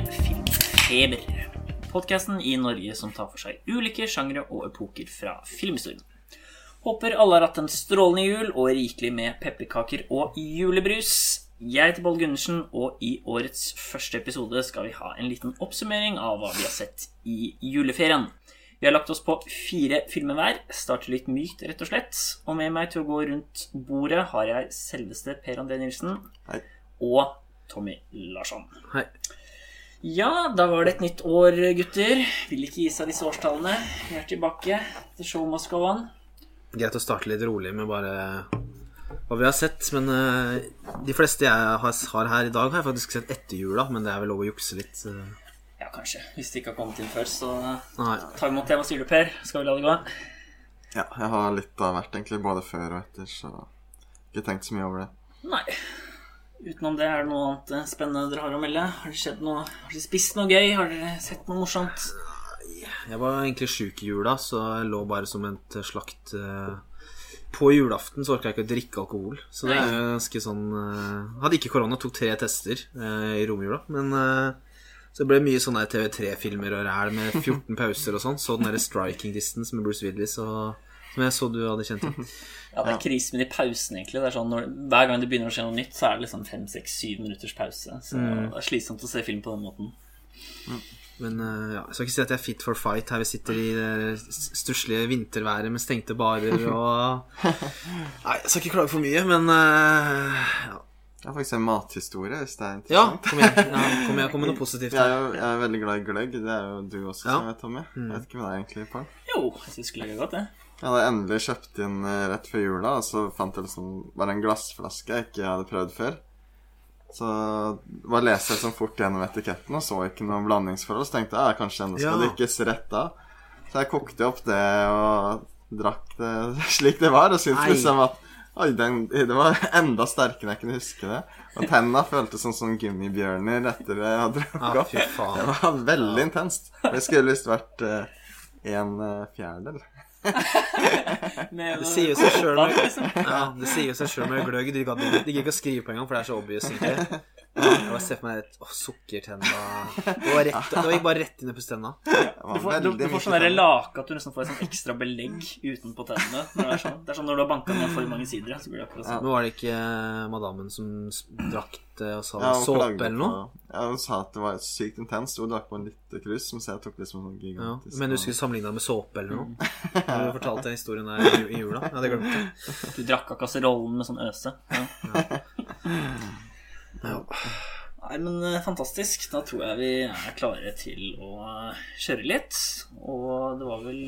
med Filmfeber. Podkasten i Norge som tar for seg ulike sjangre og epoker fra filmhistorien. Håper alle har hatt en strålende jul og rikelig med pepperkaker og julebrus. Jeg heter Boll Gundersen, og i årets første episode skal vi ha en liten oppsummering av hva vi har sett i juleferien. Vi har lagt oss på fire filmer hver. Starter litt mykt, rett og slett. Og med meg til å gå rundt bordet har jeg selveste Per André Nilsen Hei. og Tommy Larsson. Hei. Ja, da var det et nytt år, gutter. Vil ikke gi seg disse årstallene. Vi er tilbake. The show must go on. Greit å starte litt rolig med bare hva vi har sett. Men uh, de fleste jeg har, har her i dag, har jeg faktisk sett etter jula. Men det er vel lov å jukse litt. Uh... Ja, kanskje. Hvis det ikke har kommet inn før, så Nei. ta imot det. Hva sier du, Per? Skal vi la det gå? Ja, jeg har litt av hvert, egentlig. Både før og etter, så ikke tenkt så mye over det. Nei. Utenom det, er det noe annet eh, spennende dere har å melde? Har det skjedd noe? Har dere spist noe gøy? Har dere sett noe morsomt? Jeg var egentlig sjuk i jula, så jeg lå bare som et slakt eh, På julaften så orka jeg ikke å drikke alkohol. Så det er jo ganske sånn eh, Hadde ikke korona, tok tre tester i romjula. Men så så det ble mye sånne TV3-filmer og ræl med 14 pauser og sånn. Så den derre 'Striking Distance' med Bruce Willis og som jeg så du hadde kjent til. Ja, det er krise med de pausene, egentlig. Det er sånn når, hver gang det begynner å skje noe nytt, så er det liksom fem, seks, syv minutters pause. Så det er slitsomt å se film på den måten. Men eh, ja, jeg skal ikke si at jeg er fit for fight her vi sitter i det stusslige vinterværet med stengte barer og Nei, jeg skal ikke klage for mye, men eh, ja. Jeg har faktisk en mathistorie, hvis det er ja, interessant. kom igjen. Ja, kom igjen, kom med noe positivt. Jeg er jo jeg er veldig glad i gløgg. Det er jo du også, Ja. som jeg vet, Tommy. Jeg vet ikke hva det er egentlig på. Jo, jeg syns det er godt, det. Jeg hadde endelig kjøpt inn eh, rett før jula, og så fant jeg liksom bare en glassflaske jeg ikke hadde prøvd før. Så bare leste jeg sånn fort gjennom etiketten og så ikke noe blandingsforhold. Så tenkte jeg ja, kanskje denne skal Ja. drikkes rett da. Så jeg kokte opp det og drakk det slik det var, og syntes Nei. liksom at Oi, den, det var enda sterkere enn jeg kunne huske det. Og tenna føltes som sånn gummibjørner etter det jeg hadde drukket Ja, opp. fy Det var veldig intenst. Det skulle visst vært uh, en uh, fjerdedel. Det sier jo seg sjøl med, liksom. ja, med gløgg. De gidder ikke å skrive på engang, for det er så obvious. egentlig Jeg ser for meg et å, sukkertenna Det var rett, det gikk bare rett inn i pustenna. Du får, du, du får sånn lake at du nesten får et sånn ekstra belegg utenpå tennene. Når det, er sånn. det er sånn når du har banka ned for mange sider. Så blir det akkurat sånn. Men var det ikke eh, madammen som drakk det og sa Ja, såpe eller noe? Ja, hun sa at det var sykt intenst. Hun drakk på en liten krus, som jeg tok liksom sånn Ja, men du skulle sammenligne det med såpe eller noe? Har du fortalt den historien der i, i jula? Ja, det glemte jeg. Du drakk av kasserollen med sånn øse. Ja. Ja. Nei, men eh, fantastisk. Da tror jeg vi er klare til å eh, kjøre litt. Og det var vel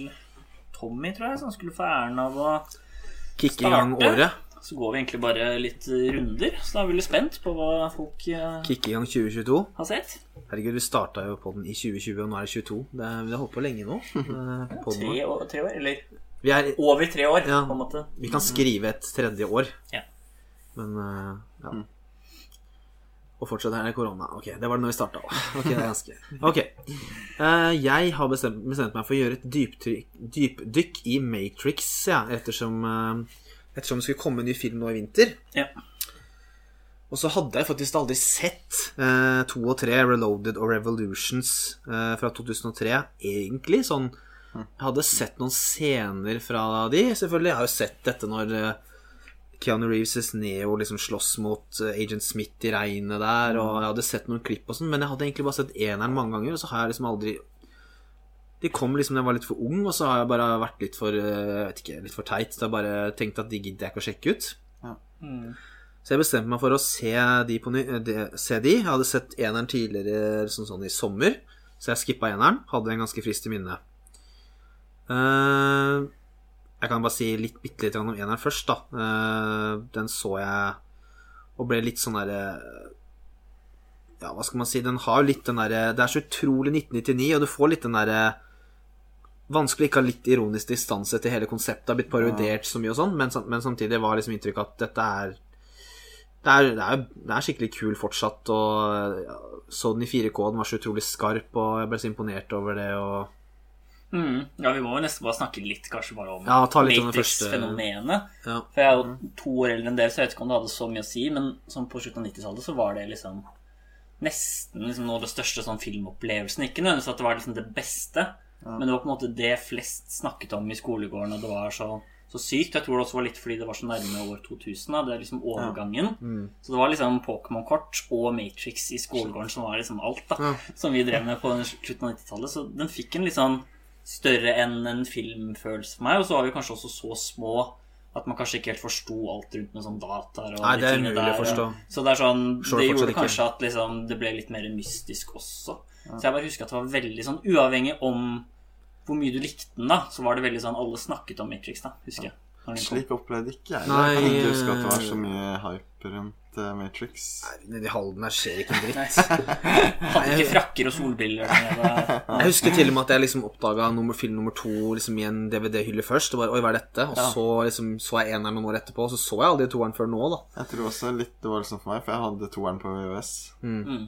Tommy, tror jeg, som skulle få æren av å Kicke i gang året. Så går vi egentlig bare litt runder. Så da er vi litt spent på hva folk eh, Kicke i gang 2022. har sett. Herregud, vi starta jo på den i 2020, og nå er det 22. Det, er- vi har holdt på lenge nå. På Tre år, tre år, eller Vi, er, over tre år, Ja. på en måte. vi kan skrive et tredje år, Ja. men ja. Og fortsatt er det korona. Ok, det var det når vi starta. Ok, det er ganske Ok. Uh, jeg har bestemt, bestemt meg for å gjøre et dypdykk i Matrix, ja, ettersom, uh, ettersom det skulle komme en ny film nå i vinter. Ja. Og så hadde jeg faktisk aldri sett uh, to og tre, Reloaded og Revolutions, fra 2003, egentlig. Sånn Jeg hadde sett noen scener fra de, selvfølgelig. Jeg har jo sett dette når Keanu Reeves' Neo liksom slåss mot eh, Agent Smith i regnet der, og jeg hadde sett noen klipp og sånn, men jeg hadde egentlig bare sett eneren mange ganger, og så har jeg liksom aldri De kom liksom da jeg var litt for ung, og så har jeg bare vært litt for eh, Jeg vet ikke, litt for teit. Så jeg bare tenkt at de gidder jeg ikke å sjekke ut. Mm. Så jeg bestemte meg for å se de på ny, eh, de, se de. Jeg hadde sett eneren tidligere sånn, sånn i sommer, så jeg skippa eneren. Hadde en ganske frist i minne. Eh, jeg kan bare si litt, bitte litt om eneren først, da. Eh, den så jeg og ble litt sånn derre Ja, hva skal man si? Den har jo litt den derre Det er så utrolig 1999, og du får litt den derre Vanskelig ikke ha litt ironisk distanse til hele konseptet. Har blitt parodiert så mye og sånn, men, men samtidig var liksom inntrykk at dette er det er, det, er, det er skikkelig kul fortsatt, og så den i 4K, den var så utrolig skarp, og jeg ble så imponert over det, og Mm. Ja, vi må jo nesten bare snakke litt kanskje bare om Ja, Matrix-fenomenet. Ja. For jeg er jo to år eldre enn dere, så jeg vet ikke om det hadde så mye å si, men sånn på slutten av 90-tallet så var det liksom nesten liksom noe av det største sånn filmopplevelsen. Ikke nødvendigvis at det var liksom det beste, men det var på en måte det flest snakket om i skolegården, og det var så, så sykt. Jeg tror det også var litt fordi det var så nærme år 2000, da. Det er liksom overgangen. Så det var liksom Pokémon-kort og Matrix i skolegården som var liksom alt, da. Som vi drev med på slutten av 90-tallet. Så den fikk en litt sånn større enn en filmfølelse for meg. Og så var vi kanskje også så små at man kanskje ikke helt forsto alt rundt med sånn dataer. Nei, det er umulig å forstå. Så det er sånn Det gjorde kanskje at liksom, det ble litt mer mystisk også. Så jeg bare husker at det var veldig sånn Uavhengig om hvor mye du likte den, da, så var det veldig sånn Alle snakket om Matrix, da, husker jeg. Slik opplevde ikke jeg det. Nei, Jeg kan ikke huske at det var eh, så mye hype rundt eh, Matrix. Nedi Halden her skjer ikke en dritt. Hadde ikke frakker og solbriller. Jeg husker til og med at jeg liksom oppdaga nummer, film nummer to liksom, i en DVD-hylle først. Og bare, Oi, hva er dette? Og så liksom, så jeg eneren noen år etterpå, og så så jeg aldri toeren før nå, da. Jeg tror også litt det var liksom for meg, for jeg hadde toeren på VØS. Mm.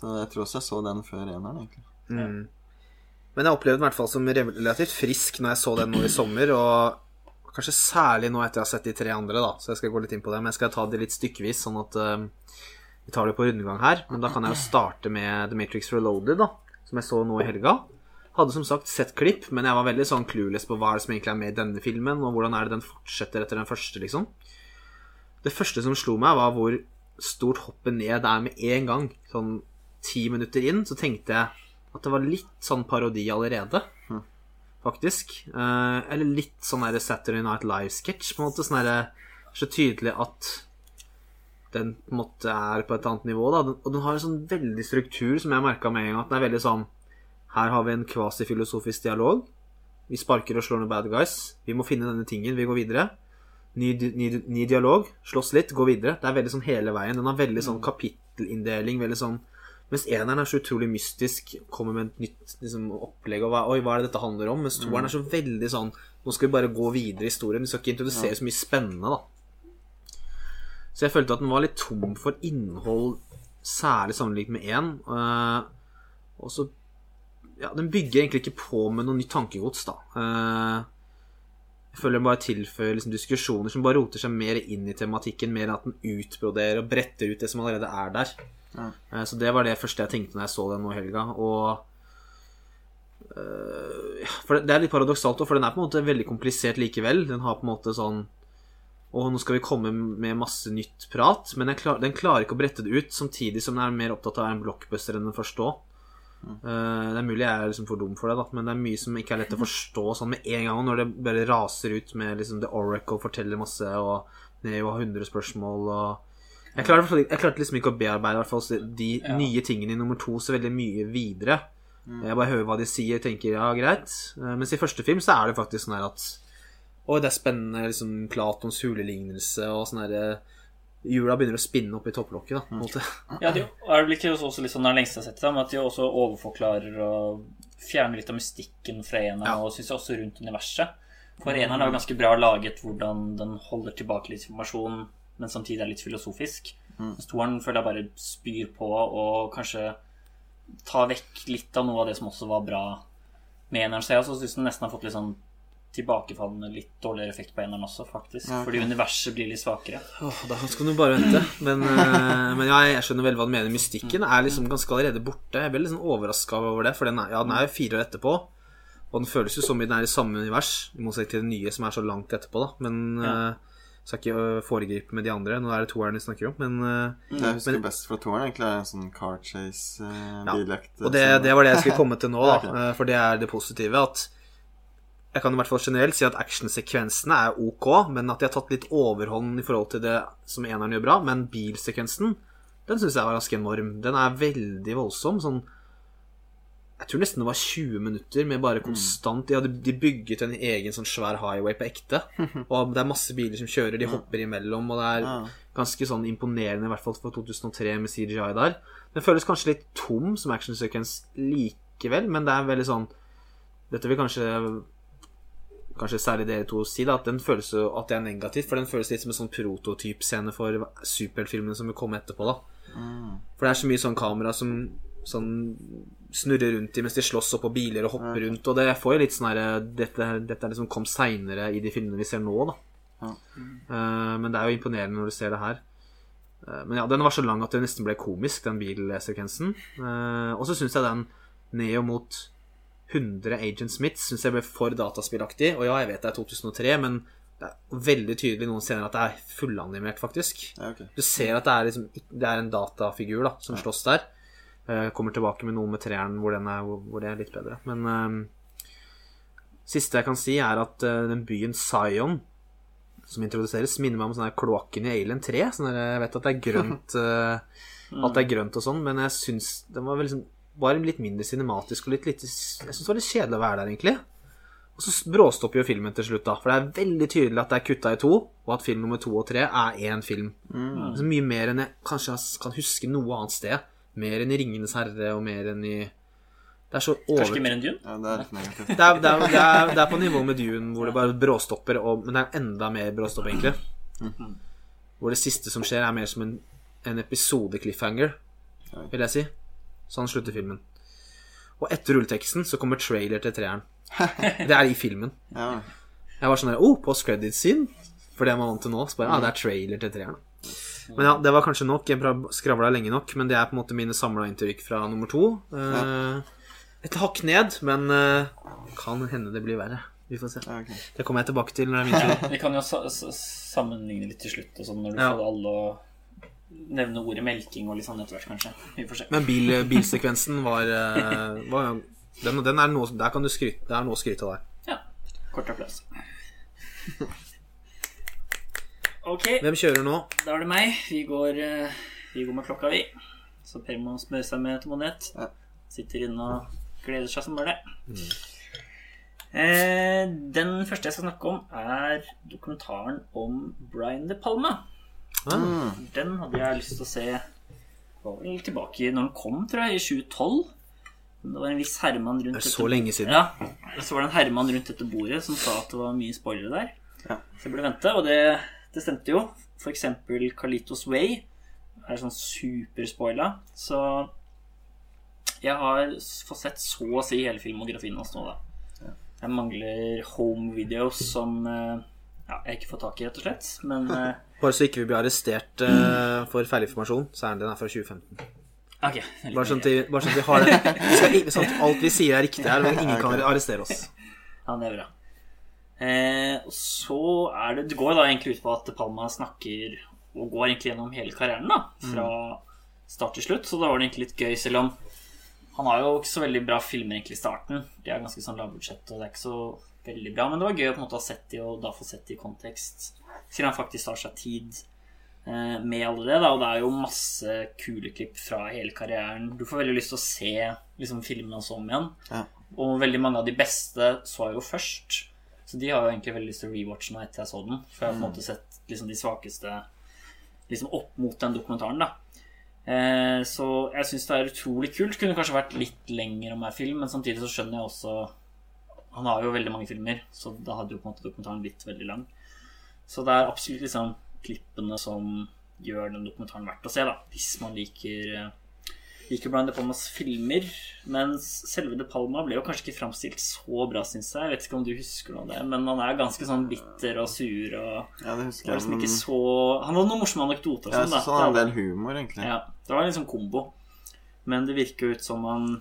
Så jeg tror også jeg så den før eneren, egentlig. Men jeg opplevde den i hvert fall som relativt frisk når jeg så den nå i sommer, og kanskje særlig nå etter jeg har sett de tre andre, da. Så jeg skal gå litt inn på det. Men jeg skal ta det litt stykkevis, sånn at uh, vi tar det på rundegang her. Men da kan jeg jo starte med The Matrix Reloaded, da, som jeg så nå i helga. Hadde som sagt sett klipp, men jeg var veldig sånn clueless på hva er det som egentlig er med i denne filmen, og hvordan er det den fortsetter etter den første, liksom. Det første som slo meg, var hvor stort hoppet ned det er med en gang. Sånn ti minutter inn, så tenkte jeg at det var litt sånn parodi allerede. Faktisk. Uh, eller litt sånn der Saturday Night Live-sketsj, på en måte. Sånn der, så tydelig at den på en måte er på et annet nivå. Da. Og den har en sånn veldig struktur som jeg merka med en gang. At den er veldig sånn Her har vi en kvasifilosofisk dialog. Vi sparker og slår ned bad guys. Vi må finne denne tingen. Vi går videre. Ny, ny, ny dialog. Slåss litt, gå videre. Det er veldig sånn hele veien. Den har veldig sånn kapittelinndeling. Veldig sånn Mens eneren er så utrolig mystisk, kommer med et nytt liksom, opplegg og hva, Oi, hva er det dette handler om? Mens toeren er så veldig sånn Nå skal vi bare gå videre i historien. Vi skal ikke introdusere så mye spennende, da. Så jeg følte at den var litt tom for innhold, særlig sammenlignet med én. Uh, og så Ja, den bygger egentlig ikke på med noe nytt tankegods, da. Uh, jeg føler den bare tilføyer liksom diskusjoner som bare roter seg mer inn i tematikken, mer enn at den utbroderer og bretter ut det som allerede er der. Eh, Så det var det første jeg tenkte når jeg så den nå i helga. Og øh, For det- er litt paradoksalt, for den er på en måte veldig komplisert likevel. Den har på en måte sånn Og nå skal vi komme med masse nytt prat. Men den, klar, den klarer ikke å brette det ut, samtidig som den er mer opptatt av å være en blockbuster enn den første òg. det er mulig jeg er liksom for dum for det, da, men det er mye som ikke er lett å forstå sånn med en gang. Når det bare raser ut med liksom The Oracle forteller masse, og Neo har 100 spørsmål og jeg klarte, jeg klarte liksom ikke å bearbeide fall de nye tingene i nummer to så veldig mye videre. Jeg bare hører hva de sier tenker ja, greit. Eh, Mens i første film så er det faktisk sånn her at Oi, det er spennende, liksom Platons hulelignelse og sånn herre Hjula begynner å spinne opp i topplokket, da, på en måte. Ja, de er vel ikke også litt sånn den lengste jeg har sett dem, at de også overforklarer og fjerner litt av mystikken fra en Ja. og syns jeg også rundt universet. For eneren er jo ganske bra laget hvordan den holder tilbake litt informasjon, men samtidig er litt filosofisk. Mens toeren føler jeg bare spyr på og kanskje tar vekk litt av noe av det som også var bra med eneren. Så jeg også syns den nesten har fått litt sånn tilbakefallende, litt dårligere effekt på eneren også, faktisk. Ja, okay. Fordi universet blir litt svakere. Åh, da skal du bare vente. Men, eh, men ja, jeg skjønner veldig hva du mener. Mystikken er liksom ganske allerede borte. Jeg ble litt sånn overraska over det, for den er, ja, den er jo fire år etterpå. Og den føles jo som i den er i samme univers, i motsetning til den nye som er så langt etterpå, da. Men Ja. Skal ikke øh, foregripe med de andre. Nå er det toeren vi snakker om, men Det jeg husker Men- best fra toeren, egentlig, er en sånn car chase, uh, Ja. Og det, det var det jeg skulle komme til nå, da. For det er det positive. At jeg kan i hvert fall generelt si at actionsekvensene er ok, men at de har tatt litt overhånd i forhold til det som eneren gjør bra. Men bilsekvensen, den syns jeg var ganske enorm. Den er veldig voldsom. Sånn Jeg tror nesten det var 20 minutter med bare konstant De hadde de bygget en egen sånn svær highway på ekte. Og det er masse biler som kjører, de hopper imellom, og det er ganske sånn imponerende, i hvert fall for 2003 med CGI der. Den føles kanskje litt tom som actionsekvens likevel, men det er veldig sånn Dette vil kanskje Kanskje særlig dere to si da, at den føles jo at det er negativt, for den føles litt som en sånn prototypscene for superheltfilmene som vil komme etterpå. da For det er så mye sånn kamera som Sånn snurrer rundt i mens de slåss oppå biler og hopper rundt. Og det får jo litt sånn herre dette, dette er liksom kom seinere i de filmene vi ser nå, da. Ja. Uh, men det er jo imponerende når du ser det her. Uh, men ja, den var så lang at det nesten ble komisk, den bilsekvensen. Uh, og så syns jeg den Neo mot 100 Agent Smith synes jeg ble for dataspillaktig. Og ja, jeg vet det er 2003, men det er veldig tydelig noen scener at det er fullanimert, faktisk. Ja, okay. Du ser at det er, liksom, det er en datafigur da, som slåss der. Eh, kommer tilbake med noe med treeren hvor, er, hvor, det er litt bedre. Men eh, siste jeg kan si, er at uh, den byen Zion som introduseres, minner meg om sånn kloakken i Alien 3. Sånn at jeg vet at det er grønt At det er grønt og sånn, men jeg syns den var liksom, bare litt mindre cinematisk og litt litt Jeg syns det var litt kjedelig å være der, egentlig. Og så bråstopper jo filmen til slutt, da. For det er veldig tydelig at det er kutta i to, og at film nummer to og tre er én film. Så mye mer enn jeg kanskje kan huske noe annet sted. Mer enn i 'Ringenes herre' og mer enn i Det er så Kanskje over... ikke mer enn Dune? Ja, det er. Det er, det, er, det, er, det er på nivå med Dune, hvor det bare bråstopper, og, men det er enda mer bråstopp, egentlig. Hvor det siste som skjer, er mer som en, en episode-cliffhanger, vil jeg si. Sånn slutter filmen. Og etter rulleteksten så kommer trailer til treeren. Det er i filmen. Jeg var sånn der Oh, post credit scene. For det er man vant til nå. Så bare, ah, det er trailer til treeren. Men ja, det var kanskje nok. Jeg bra- skravla lenge nok. Men det er på en måte mine samla inntrykk fra nummer to. Eh, et hakk ned, men eh, kan hende det blir verre. Vi får se. Okay. Det kommer jeg tilbake til når det er min tur. Vi kan jo sa sa- sammenligne litt til slutt, og sånn, når du Ja. får alle å nevne ordet melking og litt sånn etter hvert, kanskje. Vi får se. Men bil, bilsekvensen var, eh, var den, den er noe, Der kan du skryte Det er noe å skryte av der. Ja. Kort applaus. Ok, Hvem kjører nå? da er det meg. Vi går, eh, vi går med klokka, vi. Så Per må smøre seg med tomonet. Ja. Sitter inne og gleder seg som bare det. Eh, den første jeg skal snakke om, er dokumentaren om Brian De Palma. Mm. Den hadde jeg lyst til å se vel tilbake når den kom, tror jeg, i 2012. Det var en viss herremann rundt det så lenge siden. Ja, så var det en Herman rundt dette bordet som sa at det var mye spoilere der. Ja. Så jeg burde vente, og det, det stemte jo. For eksempel Carlitos Way er sånn superspoila. Så jeg har fått sett så å si hele filmografien hans nå, da. Jeg mangler home videos som eh, ja, jeg ikke får tak i, rett og slett. Men eh, Bare så ikke vi blir arrestert uh, for feilinformasjon, så er den fra 2015. ok. Bare sånn at, vi- bare sånn at vi har det sånn at Alt vi sier, er riktig her, men ingen kan arrestere oss. Ja, det er bra. Eh, og så er det Det går da egentlig ut på at Palma snakker og går egentlig gjennom hele karrieren, da. Fra start til slutt. Så da var det egentlig litt gøy, selv om han har jo ikke så veldig bra filmer egentlig i starten. De er ganske sånn lavbudsjett, og det er ikke så veldig bra. Men det var gøy å på en måte ha sett de, og da få sett de i kontekst. Siden han faktisk tar seg tid eh, med alle det. da Og det er jo masse kule klipp fra hele karrieren. Du får veldig lyst til å se liksom, filmene hans om igjen. Ja. Og veldig mange av de beste så jeg jo først. Så de har jo egentlig veldig lyst til å rewatche nå etter jeg så den. For jeg har på en måte sett liksom de svakeste liksom opp mot den dokumentaren, da. Eh, så jeg syns det er utrolig kult. Kunne kanskje vært litt lenger om hver film, men samtidig så skjønner jeg også Han har jo veldig mange filmer, så da hadde jo på en måte dokumentaren blitt veldig lang. Så det er absolutt liksom klippene som gjør den dokumentaren verdt å se, da. Hvis man liker eh, blant Brian De Palmas filmer. Mens selve De Palma ble jo kanskje ikke framstilt så bra, syns jeg. Jeg vet ikke om du husker noe av det, men han er ganske sånn bitter og sur og Ja, det husker var jeg. liksom Men så Han hadde noen morsomme anekdoter og sånn, så han en del humor, egentlig. Ja, det var en sånn kombo. Men det virker jo ut som han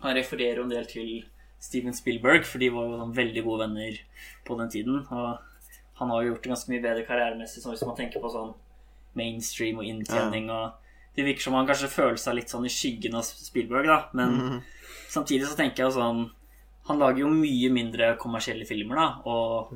Han refererer en del til Steven Spielberg, for de var jo sånn veldig gode venner på den tiden. Og han har jo gjort det ganske mye bedre karrieremessig, sånn hvis man tenker på sånn mainstream og inntjening og Det virker som han kanskje føler seg litt sånn i skyggen av Spielberg, da. Men samtidig så tenker jeg jo sånn Han lager jo mye mindre kommersielle filmer, da. Og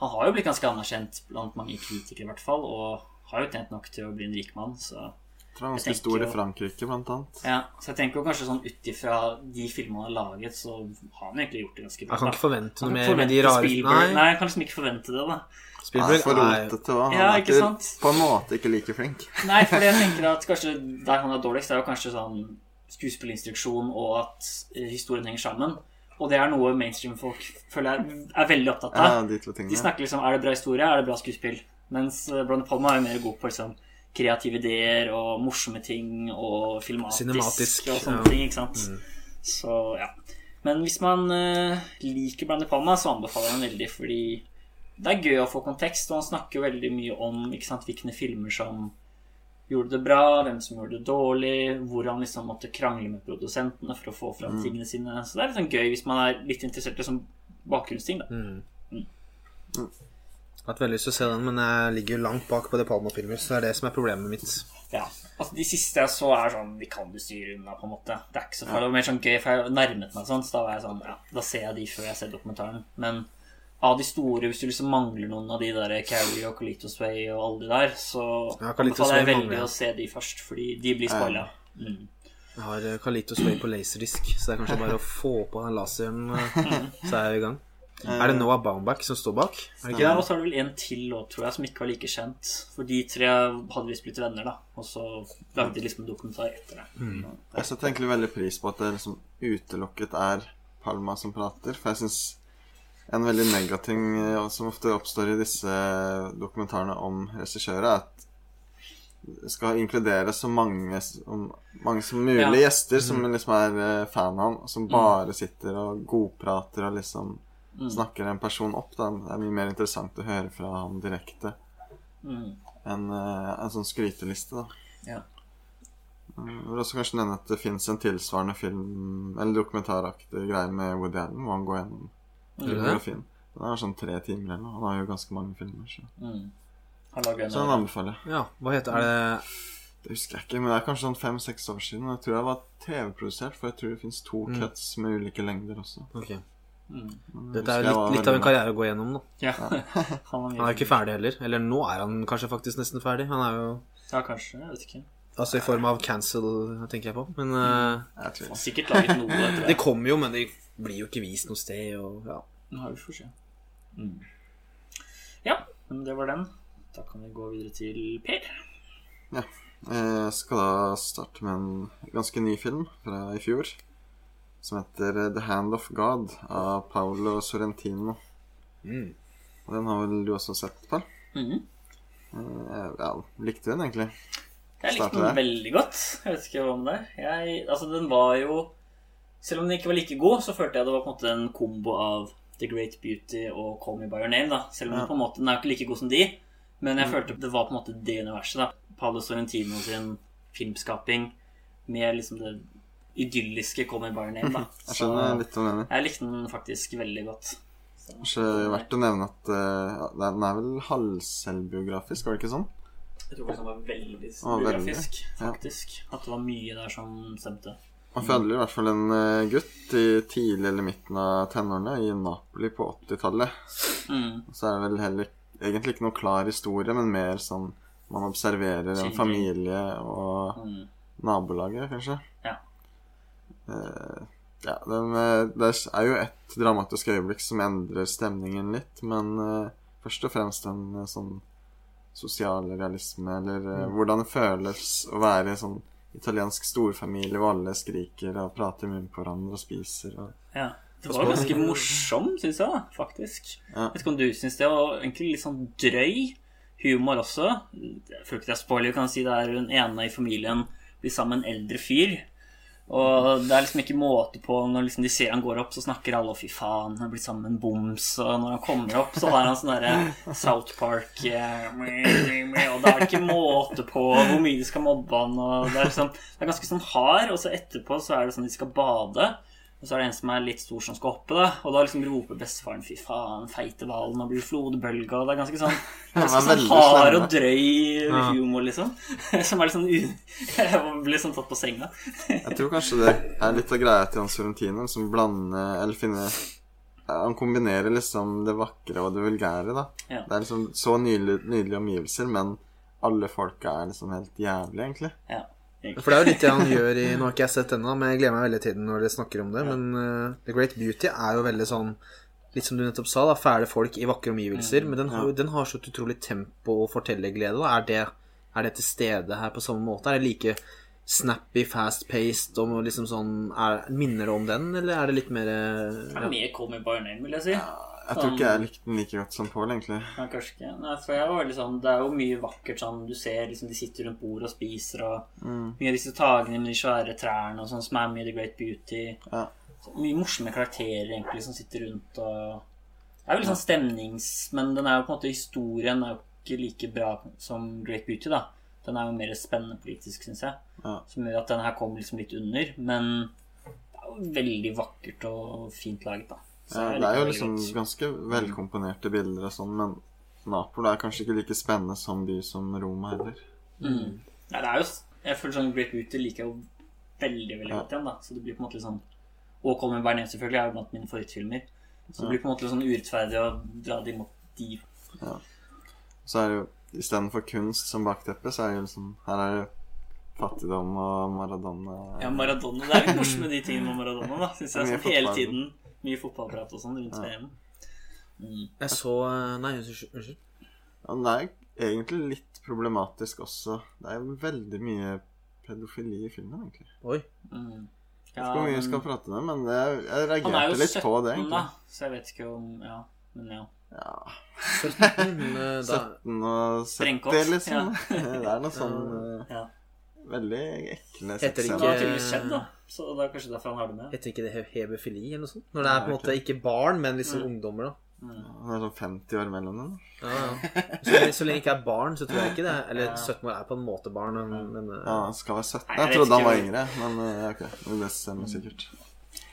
han har jo blitt ganske anerkjent blant mange kritikere, i hvert fall. Og har jo tjent nok til å bli en rik mann, så tror det er ganske stor i Frankrike, blant annet. ja, så jeg tenker jo kanskje sånn ut ifra de filmene han har laget, så har han egentlig gjort det ganske bra. Jeg kan ikke forvente noe mer med de rare Spielberg. Nei. Nei, jeg kan liksom ikke forvente det, da. Han er Spielberg for er rotete òg. Han Ja, er ikke sant? på en måte ikke like flink. Nei, for jeg tenker at kanskje der han er dårligst, er jo kanskje sånn skuespillinstruksjon og at eh, historien henger sammen. Og det er noe mainstream-folk føler er, er veldig opptatt Ja, av. de to De snakker liksom er det bra historie, er det bra skuespill. Mens Blonde Brande Palma er jo mer god på liksom kreative ideer og morsomme ting og filmatisk Cinematisk, og sånne ja. ting. ikke sant? Så ja. Men hvis man uh, liker Brandy De Palma, så anbefaler jeg den veldig, fordi det er gøy å få kontekst, og han snakker jo veldig mye om ikke sant, hvilke filmer som gjorde det bra, hvem som gjorde det dårlig, hvor han liksom måtte krangle med produsentene for å få fram tingene sine. Så det er litt sånn gøy hvis man er litt interessert i sånn bakgrunnsting, da. Jeg har hatt veldig lyst til å se den, men jeg ligger jo langt bak på De Palma-filmer, så det er det som er problemet mitt. Ja. Altså, de siste jeg så, er sånn Vi kan du styre unna, på en måte. Det er ikke så farlig. Det var mer sånn gøy, for jeg nærmet meg sånn, så da var jeg sånn Ja, da ser jeg de før jeg ser dokumentaren. Men av de store, hvis du liksom mangler noen av de der Carrie og Calitos Way og alle de der, så Ja, anbefaler jeg veldig å se de først, fordi de blir spoila. Mm. Jeg har Calitos Carlitos Way på laserdisk, så det er kanskje bare å få på den laseren, eh, så er jeg i gang. Er det Noah Baumbach som står bak? Er det ikke Ja, og så er det vel en til låt, tror jeg, som ikke var like kjent. For de tre hadde visst blitt venner, da. Og så lagde de liksom en dokumentar etter det. Jeg setter egentlig veldig pris på at det liksom utelukket er Palma som prater, for jeg syns en veldig negativ ting eh, som ofte oppstår i disse dokumentarene om regissører, er at skal inkludere så mange, mange som mulig Ja. gjester som liksom er eh, fan av han, og som bare sitter og godprater og liksom snakker en person opp. Da. Det er mye mer interessant å høre fra han direkte Mm. enn uh, en sånn skryteliste, da. Ja. Jeg vil også kanskje nevne at det fins en tilsvarende film Eller dokumentaraktig greie med Woody Allen, hvor han går gjennom biografien. Den er sånn tre timer eller noe. Han har jo ganske mange filmer. Så, Mm. Han så den anbefaler jeg. Ja, hva heter Er det Det husker jeg ikke, men det er kanskje sånn fem-seks år siden. Jeg tror jeg var TV-produsert, for jeg tror det fins to Mm. cuts med ulike lengder også. Ok. Mm. Dette er jo litt, litt av en karriere å gå gjennom, da. Ja. han er er ikke ferdig heller. Eller nå er han kanskje faktisk nesten ferdig. Han er jo Ja, kanskje. Jeg vet ikke. Altså i form av cancel, tenker jeg på. Men eh, Jeg tror Han har sikkert laget noe etter det det. kommer jo, men det blir jo ikke vist noe sted, og ja. Ja, vi får se. Mm. Ja, men det var den. Da kan vi gå videre til Per. Jeg skal da starte med en ganske ny film fra i fjor. Som heter The Hand of God av Paolo Sorrentino. Mm. Og den har vel du også sett, på? Mm Eh, Ja, likte du den egentlig? Jeg likte den veldig godt. Jeg vet ikke om det. Jeg, altså, den var jo Selv om den ikke var like god, så følte jeg det var på en måte en kombo av The Great Beauty og Call Me By Your Name. da Selv om Ja. den på en måte Den er ikke like god som de, men jeg følte det var på en måte det universet. da Paolo Sorrentino sin filmskaping med liksom det idylliske Call Me By Name. da Jeg skjønner litt hva du mener. Jeg likte den faktisk veldig godt. Kanskje verdt å nevne at uh, den er vel halvselvbiografisk, var det ikke sånn? Jeg tror den var veldig Å, faktisk. Ja. At det var mye der som stemte. Man følger i hvert fall en eh, gutt i tidlig eller midten av tenårene i Napoli på 80-tallet. Mm. Så er det vel heller egentlig ikke noe klar historie, men mer sånn man observerer en familie og Mm. nabolaget, kanskje. Ja. Eh, ja, eh, det er jo et dramatisk øyeblikk som endrer stemningen litt, men eh, først og fremst en sånn sosial realisme, eller mm. hvordan det føles å være i en sånn italiensk storfamilie hvor alle skriker og prater i munnen på hverandre og spiser og Ja. Det var ganske morsom, syns jeg, faktisk. Ja. Vet ikke om du syns det, og egentlig litt sånn drøy humor også. Jeg føler ikke det er spoiler, kan jeg si det er hun ene i familien blir sammen med en eldre fyr. Og det er liksom ikke måte på Når liksom de ser han går opp, så snakker alle fy faen, han er blitt sammen med en boms'. Og når han kommer opp, så har han sånn derre South Park eh, Og det er ikke måte på hvor mye de skal mobbe han. Og det, er liksom, det er ganske sånn hard, og så etterpå så er det sånn de skal bade. Og så er det en som er litt stor som skal hoppe, da. Og da liksom roper bestefaren 'fy faen, feite hvalen', og blir flodbølga og det er ganske sånn Ganske sånn hard og drøy humor, liksom. Som er litt sånn u... Jeg blir sånn tatt på senga. Jeg tror kanskje det er litt av greia til Hans Sorrentino, som blander Eller finner Han kombinerer liksom det vakre og det vulgære, da. Ja. Det er liksom så nydelig, nydelige omgivelser, men alle folka er liksom helt jævlig, egentlig. Ja. For det er jo litt det han gjør i Nå har ikke jeg sett ennå, men jeg gleder meg veldig til den når dere snakker om det. Men uh, The Great Beauty er jo veldig sånn Litt som du nettopp sa, da, fæle folk i vakre omgivelser. Men den har, den har så et utrolig tempo og fortellerglede. da. Er det, er det til stede her på samme måte? Er det like snappy, fast-paced og liksom sånn er, Minner det om den, eller er det litt mer ja? Det er mer Call Me By Name, vil jeg si. Jeg tror ikke jeg likte den like godt som Paul, egentlig. Nei, kanskje ikke. Nei, for jeg var sånn Det er jo mye vakkert sånn Du ser liksom de sitter rundt bordet og spiser, og mye av disse tagene med de svære trærne og sånn som er mye The Great Beauty. Ja. Mye morsomme karakterer egentlig som sitter rundt og Det er jo litt sånn stemnings... Men den er jo på en måte historien er jo ikke like bra som Great Beauty, da. Den er jo mer spennende politisk, syns jeg. Ja. Som gjør at den her kommer liksom litt under. Men det er jo veldig vakkert og fint laget, da. Ja, det er jo liksom godt. ganske velkomponerte bilder og sånn, men Napoli er kanskje ikke like spennende som by som Roma heller. Mm. Nei, det er jo Jeg føler sånn Great Beauty liker jeg jo veldig, veldig Ja. godt igjen, da. Så det blir på en måte litt sånn Og Colin Bernet selvfølgelig er jo blant mine favorittfilmer. Så det blir på en måte litt sånn urettferdig å dra det mot de. Så er det jo istedenfor kunst som bakteppe, så er det jo liksom Her er det fattigdom og Maradona Ja, Maradona. Det er litt morsomt med de tingene med Maradona, da. Syns jeg. Sånn hele tiden. Mye fotballprat og sånn rundt Ja. VM. Mm. Jeg så eh, Nei, unnskyld. Ja, det er egentlig litt problematisk også. Det er jo veldig mye pedofili i filmen, egentlig. Oi. Mm. Jeg vet ikke hvor mye jeg skal prate med, det, men det, jeg han er reagerte jo litt 17, på det, da, så jeg vet ikke om Ja, men ja. Ja, 17, eh, da 17 og 70, liksom. liksom. det er noe sånn eh, ja. Veldig ekle det sexscener. har tydeligvis skjedd, da. Så det er kanskje derfor han har det med. Heter ikke det hebefili eller noe sånt? Når det er på en måte ikke barn, men liksom Mm. ungdommer, da. Det er sånn 50 år mellom dem. Ja, ja. Så, lenge, så lenge ikke er barn, så tror jeg ikke det. Eller Ja. 17 år er på en måte barn, men, men eh, Ja, han skal være 17. Nei, Jeg jeg trodde han var yngre, men eh, ja, ok. Det stemmer sikkert.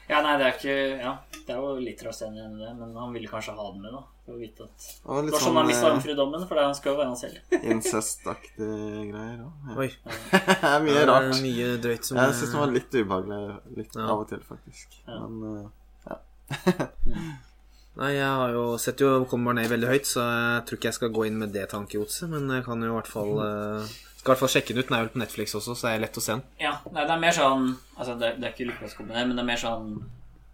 Ja, nei, det er ikke Ja, det er jo litt rasende det, men han ville kanskje ha den med, da. For vite at Og Det litt var sånn han mista eh, for det han skal jo være han selv. incestaktige greier òg. Ja. Oi. Det er mye det er rart. Mye drøyt som Jeg syns den var litt ubehagelig litt Ja. av og til, faktisk. Ja. Men ja. Nei, jeg har jo sett jo Kommer ned veldig høyt, så jeg tror ikke jeg skal gå inn med det tankegodset, men jeg kan jo i hvert fall eh, Skal i hvert fall sjekke den ut. Den er vel på Netflix også, så det er lett å se den. Ja, nei, det er mer sånn Altså, det det er ikke lykkeplasskombinert, men det er mer sånn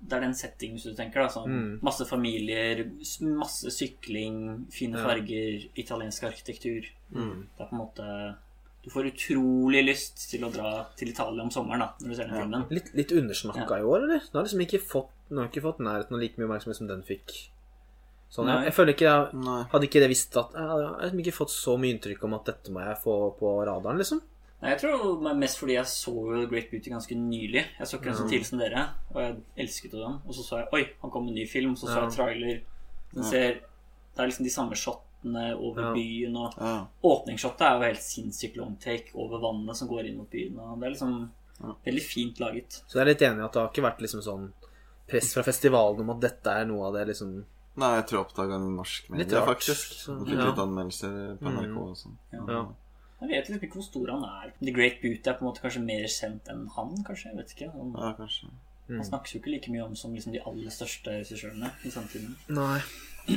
Det er den settingen, hvis du tenker, da. Sånn Mm. masse familier, masse sykling, fine Ja. farger, italiensk arkitektur. Mm. Det er på en måte Du får utrolig lyst til å dra til Italia om sommeren, da, når du ser den Ja. filmen. Litt, litt undersnakka i år, eller? Den har liksom ikke fått har ikke fått nærheten av like mye oppmerksomhet som den fikk. Sånn, jeg, jeg føler ikke jeg. Hadde ikke det visst at Jeg har liksom ikke fått så mye inntrykk om at dette må jeg få på radaren, liksom. Nei, jeg tror det er mest fordi jeg så jo Great Beauty ganske nylig. Jeg så ikke den så tidlig som dere, og jeg elsket jo den. Og så så jeg Oi, han kom med en ny film. Så så jeg trailer. Den ser Det er liksom de samme shotene over Ja. byen, og Ja. åpningsshotet er jo helt sinnssykt long take over vannet som går inn mot byen. Og det er liksom Ja. veldig fint laget. Så jeg er litt enig i at det har ikke vært liksom sånn press fra festivalen om at dette er noe av det liksom Nei, jeg tror jeg oppdaga den norsk media, faktisk. så- Du fikk litt anmeldelser på NRK Mm. og sånn. Ja. Ja. Jeg vet liksom ikke hvor stor han er. The Great Beauty er på en måte kanskje mer kjent enn han, kanskje. Jeg vet ikke. Han, Ja, kanskje. Mm. han snakkes jo ikke like mye om som liksom de aller største regissørene i samtiden. Nei.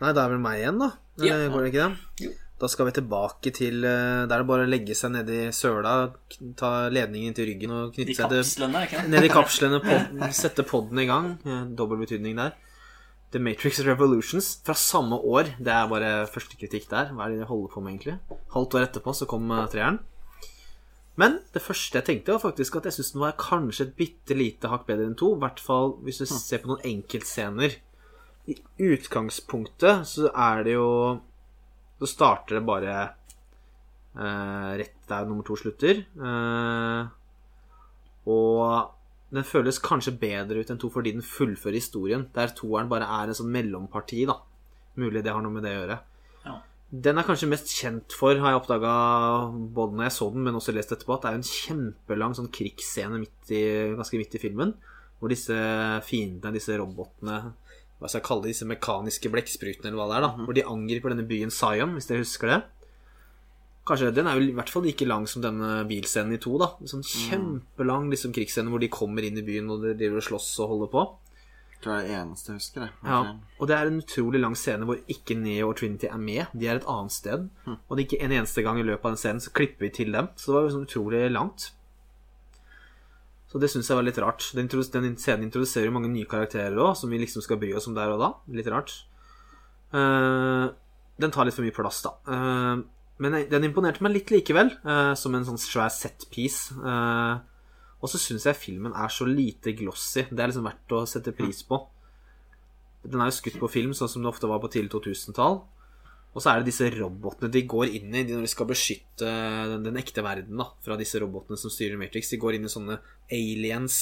Nei, da er vel meg igjen, da. Ja. Går det ikke det? Jo. Da skal vi tilbake til eh, Der er det bare å legge seg ned i søla, ta ledningen inntil ryggen og knytte seg til kapslene, ikke det? Ned i kapslene, pod, sette podden i gang. Dobbel betydning der. The Matrix Revolutions fra samme år. Det er bare første kritikk der. Hva er det de holder på med, egentlig? Halvt år etterpå så kom eh, treeren. Men det første jeg tenkte, var faktisk at jeg syns den var kanskje et bitte lite hakk bedre enn to. I hvert fall hvis du ser på noen enkeltscener. I utgangspunktet så er det jo Så starter det bare eh, rett der nummer to slutter. Eh, og den føles kanskje bedre ut enn to fordi den fullfører historien. Der toeren bare er en sånn mellomparti, da. Mulig det har noe med det å gjøre. Ja. Den er kanskje mest kjent for, har jeg oppdaga både når jeg så den, men også lest etterpå, at det er en kjempelang sånn krigsscene midt i, ganske midt i filmen. Hvor disse fiendene, disse robotene Hva skal jeg kalle det, disse mekaniske blekksprutene, eller hva det er, da. Hvor de angriper denne byen Zion, hvis dere husker det. Kanskje, Den er jo i hvert fall like lang som denne bilscenen i to. da En sånn kjempelang liksom, krigsscene hvor de kommer inn i byen og de driver og slåss og holder på. Det er det eneste jeg husker. Okay. Ja, Og det er en utrolig lang scene hvor ikke Neo og Trinity er med. De er et annet sted. Og det er ikke en eneste gang i løpet av den scenen så klipper vi til dem. Så det var sånn utrolig langt. Så det syns jeg var litt rart. Den, den scenen introduserer jo mange nye karakterer òg, som vi liksom skal bry oss om der og da. Litt rart. Uh, den tar litt for mye plass, da. Eh, men den imponerte meg litt likevel, uh, som en sånn svær setpiece. Uh, og så syns jeg filmen er så lite glossy. Det er liksom verdt å sette pris på. Den er jo skutt på film, sånn som det ofte var på tidlig 2000-tall. Og så er det disse robotene de går inn i de når de skal beskytte den, den ekte verden da, fra disse robotene som styrer Matrix. De går inn i sånne aliens.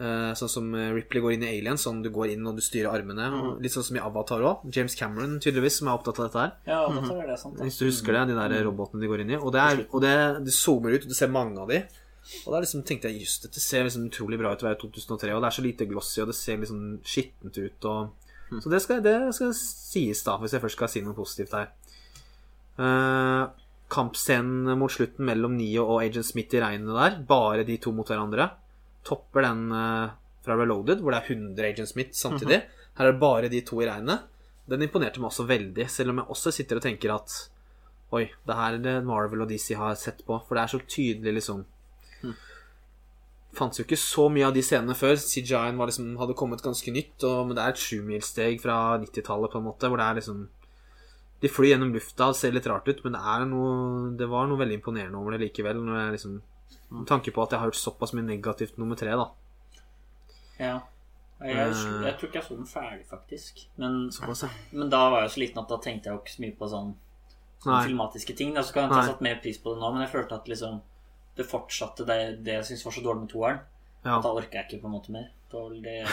Eh, sånn som Ripley går inn i aliens, sånn du går inn og du styrer armene. Mm. Litt sånn som i Avatar òg. James Cameron tydeligvis, som er opptatt av dette her. Ja, dette er det sant. Hvis du husker det, de der robotene de går inn i. Og det, er, og det, det zoomer ut, og du ser mange av de. Og da liksom tenkte jeg just dette ser liksom utrolig bra ut å være 2003, og det er så lite glossy, og det ser liksom skittent ut. Og... Så det skal, det skal sies, da, hvis jeg først skal si noe positivt her. Uh, kampscenen mot slutten mellom Neo og Agent Smith i regnet der, bare de to mot hverandre, topper den eh, fra Reloaded, hvor det er 100 Agent Smith samtidig. Her er det bare de to i regnet. Den imponerte meg også veldig, selv om jeg også sitter og tenker at Oi, det her er det Marvel og DC har sett på, for det er så tydelig, liksom fantes jo ikke så mye av de scenene før. CGI-en liksom, hadde kommet ganske nytt, og, men det er et sjumilssteg fra 90-tallet, på en måte, hvor det er liksom De flyr gjennom lufta, det ser litt rart ut, men det er noe Det var noe veldig imponerende over det likevel, når jeg liksom Med tanke på at jeg har hørt såpass mye negativt nummer tre, da. Ja. Jeg, jeg, jeg tror ikke jeg så den ferdig, faktisk. Men, men da var jeg så liten at da tenkte jeg jo ikke så mye på sånn, filmatiske ting. Da så kan jeg ha satt mer pris på det nå, men jeg følte at liksom det fortsatte det, det jeg syntes var så dårlig med toeren. Ja. Da orker jeg ikke på en måte mer. Det var vel det jeg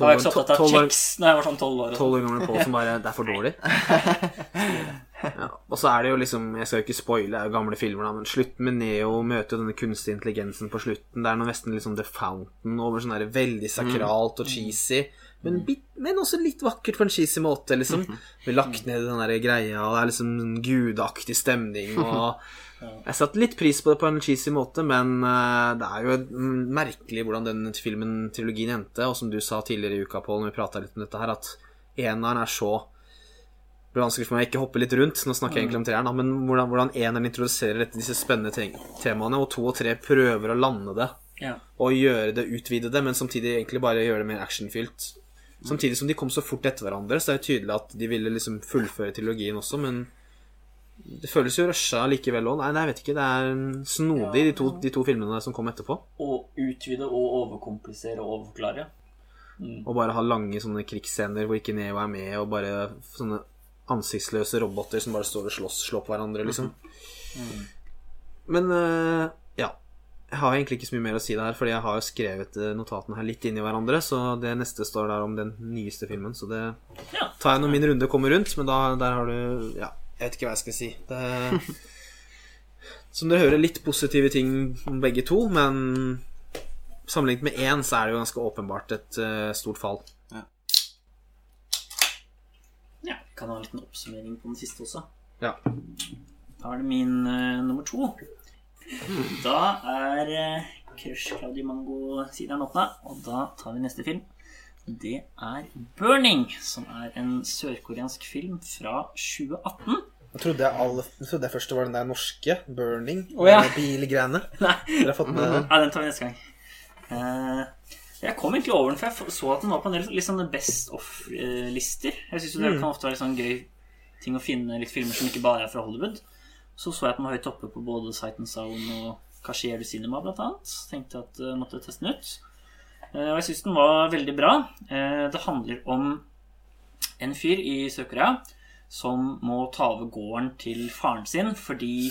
var ikke så opptatt av kjeks da jeg var sånn tolv år. Tolv år gamle Pål som bare Det er for dårlig. Ja. Og så er det jo liksom Jeg skal jo ikke spoile, det er jo gamle filmer, da, men slutten med Neo møter jo denne kunstige intelligensen på slutten. Det er noe nesten liksom The Fountain over sånn der veldig sakralt og cheesy. Men, men også litt vakkert på en cheesy måte, liksom. Vi lagt ned den der greia, og det er liksom en gudaktig stemning. Og jeg satte litt pris på det på en cheesy måte, men eh, det er jo mm, merkelig hvordan den filmen, trilogien, endte. Og som du sa tidligere i uka, Pål, når vi prata litt om dette her, at eneren er så blir vanskelig for meg å ikke hoppe litt rundt. Nå snakker jeg egentlig om treeren, men hvordan, hvordan eneren introduserer dette, disse spennende te- temaene, og to og tre prøver å lande det Ja. og gjøre det, utvide det, men samtidig egentlig bare gjøre det mer actionfylt. Samtidig som de kom så fort etter hverandre, så er det tydelig at de ville liksom fullføre trilogien også, men det føles jo rusha likevel òg. Nei, jeg vet ikke. Det er snodig, de to, de to filmene som kom etterpå. Og utvide og overkomplisere og overforklare. Og bare ha lange sånne krigsscener hvor ikke Neo er med, og bare sånne ansiktsløse roboter som bare står og slåss, slår på hverandre, liksom. Men uh, ja. Jeg har egentlig ikke så mye mer å si der, fordi jeg har jo skrevet eh, notatene her litt inn i hverandre, så det neste står der om den nyeste filmen, så det Ja. tar jeg når min runde kommer rundt, men da der har du Ja, jeg vet ikke hva jeg skal si. Det Som dere hører, litt positive ting om begge to, men sammenlignet med én, så er det jo ganske åpenbart et uh, stort fall. Ja, kan ha en liten oppsummering på den siste også. Ja. Da er det min uh, nummer to. Da er uh, Crush Claudio Mango-sideren åpna, og da tar vi neste film. Det er 'Burning', som er en sørkoreansk film fra 2018. Jeg trodde jeg, alle, jeg trodde jeg først det var den der norske Burning, Oh, ja. bilgreiene. Nei, Dere har fått med det? ja, den tar vi neste gang. Eh, jeg kom egentlig over den, for jeg så at den var på en del litt sånne Best of-lister. Jeg syns det kan ofte være sånn gøy ting å finne litt filmer som ikke bare er fra Hollywood. Så så jeg at den var høyt oppe på både Sight and Sound og Cashier du Cinema, blant annet. Tenkte at jeg måtte teste den ut. Eh, og jeg syns den var veldig bra. Eh, det handler om en fyr i Sør-Korea som må ta over gården til faren sin fordi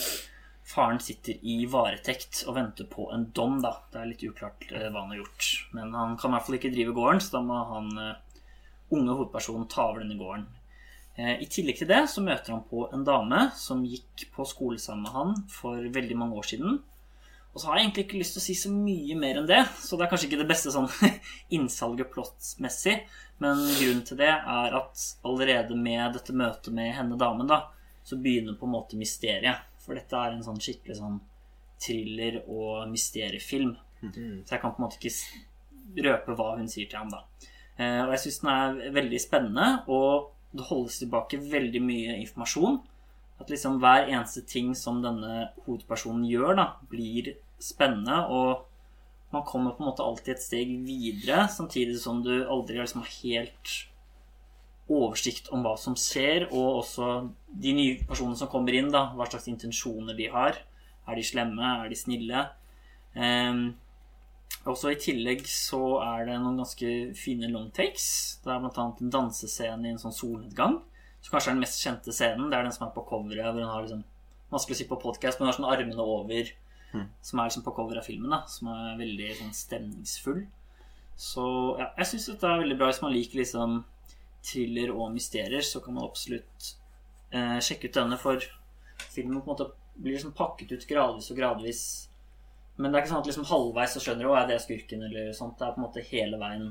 faren sitter i varetekt og venter på en dom, da. Det er litt uklart eh, hva han har gjort. Men han kan i hvert fall ikke drive gården, så da må han eh, unge hovedpersonen ta over denne gården. Eh, I tillegg til det så møter han på en dame som gikk på skole sammen med han for veldig mange år siden. Og så har jeg egentlig ikke lyst til å si så mye mer enn det, så det er kanskje ikke det beste sånn innsalget plottmessig, men grunnen til det er at allerede med dette møtet med henne damen, da, så begynner på en måte mysteriet. For dette er en sånn skikkelig sånn thriller- og mysteriefilm. Så jeg kan på en måte ikke røpe hva hun sier til ham, da. Eh, og jeg syns den er veldig spennende, og det holdes tilbake veldig mye informasjon. At liksom hver eneste ting som denne hovedpersonen gjør, da, blir spennende, og man kommer på en måte alltid et steg videre, samtidig som du aldri liksom har helt oversikt om hva som skjer, og også de nye personene som kommer inn, da, hva slags intensjoner de har. Er de slemme? Er de snille? Ehm, Også i tillegg så er det noen ganske fine long takes. Det er annet en dansescene i en sånn solnedgang. Som kanskje er den mest kjente scenen. Det er den som er på coveret. Hvor hun har liksom Vanskelig å si på podkast, men hun har sånn armene over. Som er liksom på coveret av filmen. da Som er veldig sånn stemningsfull. Så ja, jeg syns dette er veldig bra. Hvis man liker liksom thriller og mysterier, så kan man absolutt eh, sjekke ut denne, for filmen på en måte blir liksom pakket ut gradvis og gradvis. Men det er ikke sånn at liksom halvveis så skjønner du det er skurken, eller sånt. Det er på en måte hele veien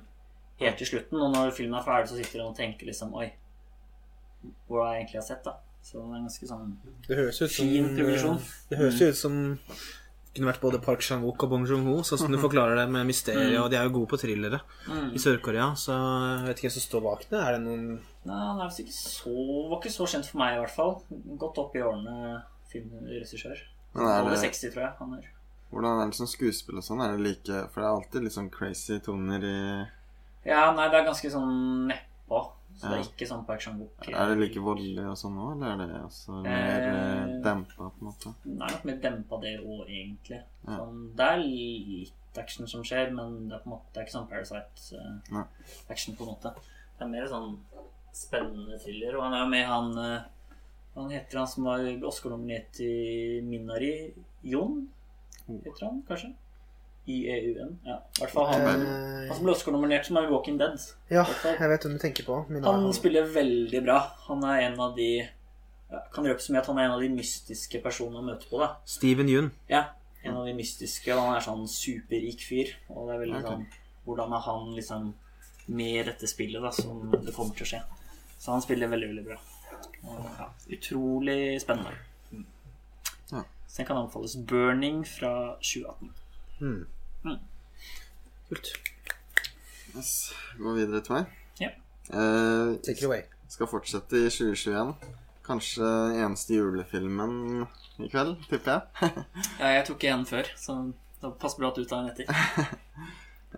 helt til slutten. Og når filmen er ferdig, så sitter han og tenker liksom Oi, hvor har jeg egentlig har sett, da? Så det er ganske sånn Det høres ut som Fin progresjon. Det høres jo ut som det kunne vært både Park Chan-wook og Bong Joon-ho, sånn som du forklarer det med mysteriet, og de er jo gode på thrillere mm. i Sør-Korea, så jeg vet ikke hvem som står bak det. Er det noen Nei, han er ikke så Var ikke så kjent for meg, i hvert fall. Gått opp i årene, filmregissør. Er Over det, 60, tror jeg. Han er. hvordan er det som skuespill og sånn? Er det like For det er alltid litt sånn crazy toner i Ja, nei, det er ganske sånn nedpå. Så det er ikke sånn Park Chan-wook. Er det like voldelig og sånn òg, eller er det også mer eh, Eh, dempa, på en måte? Det er nok mer dempa det òg, egentlig. Sånn, det er litt action som skjer, men det er på en måte Det er ikke sånn Parasite-action, på en måte. Det er mer sånn spennende thriller. Og han er jo med han eh, Han heter han som var Oscar-nominert i Minari Jon? Heter han kanskje? IEUN. Ja, i hvert fall han. Eh, Han som ble Oscar-nominert som er i Walking Dead. Ja, jeg vet hvem du tenker på. Min Han spiller veldig bra. Han er en av de ja, Kan røpe så mye at han er en av de mystiske personene å møte på. da Steven Yun. Ja, en av de mystiske. Og han er sånn superrik fyr. Og det er veldig okay. sånn Hvordan er han liksom med i dette spillet, da, som det kommer til å skje. Så han spiller veldig, veldig bra. Og, ja, utrolig spennende. Ja. Så den kan anbefales. 'Burning' fra 2018. Hmm. Mm. Kult. Yes. Gå videre til meg. Yeah. Eh, Take it away. skal fortsette i 2021. Kanskje eneste julefilmen i kveld, tipper jeg. Ja, jeg tok en før, så det passer bra at du tar en etter.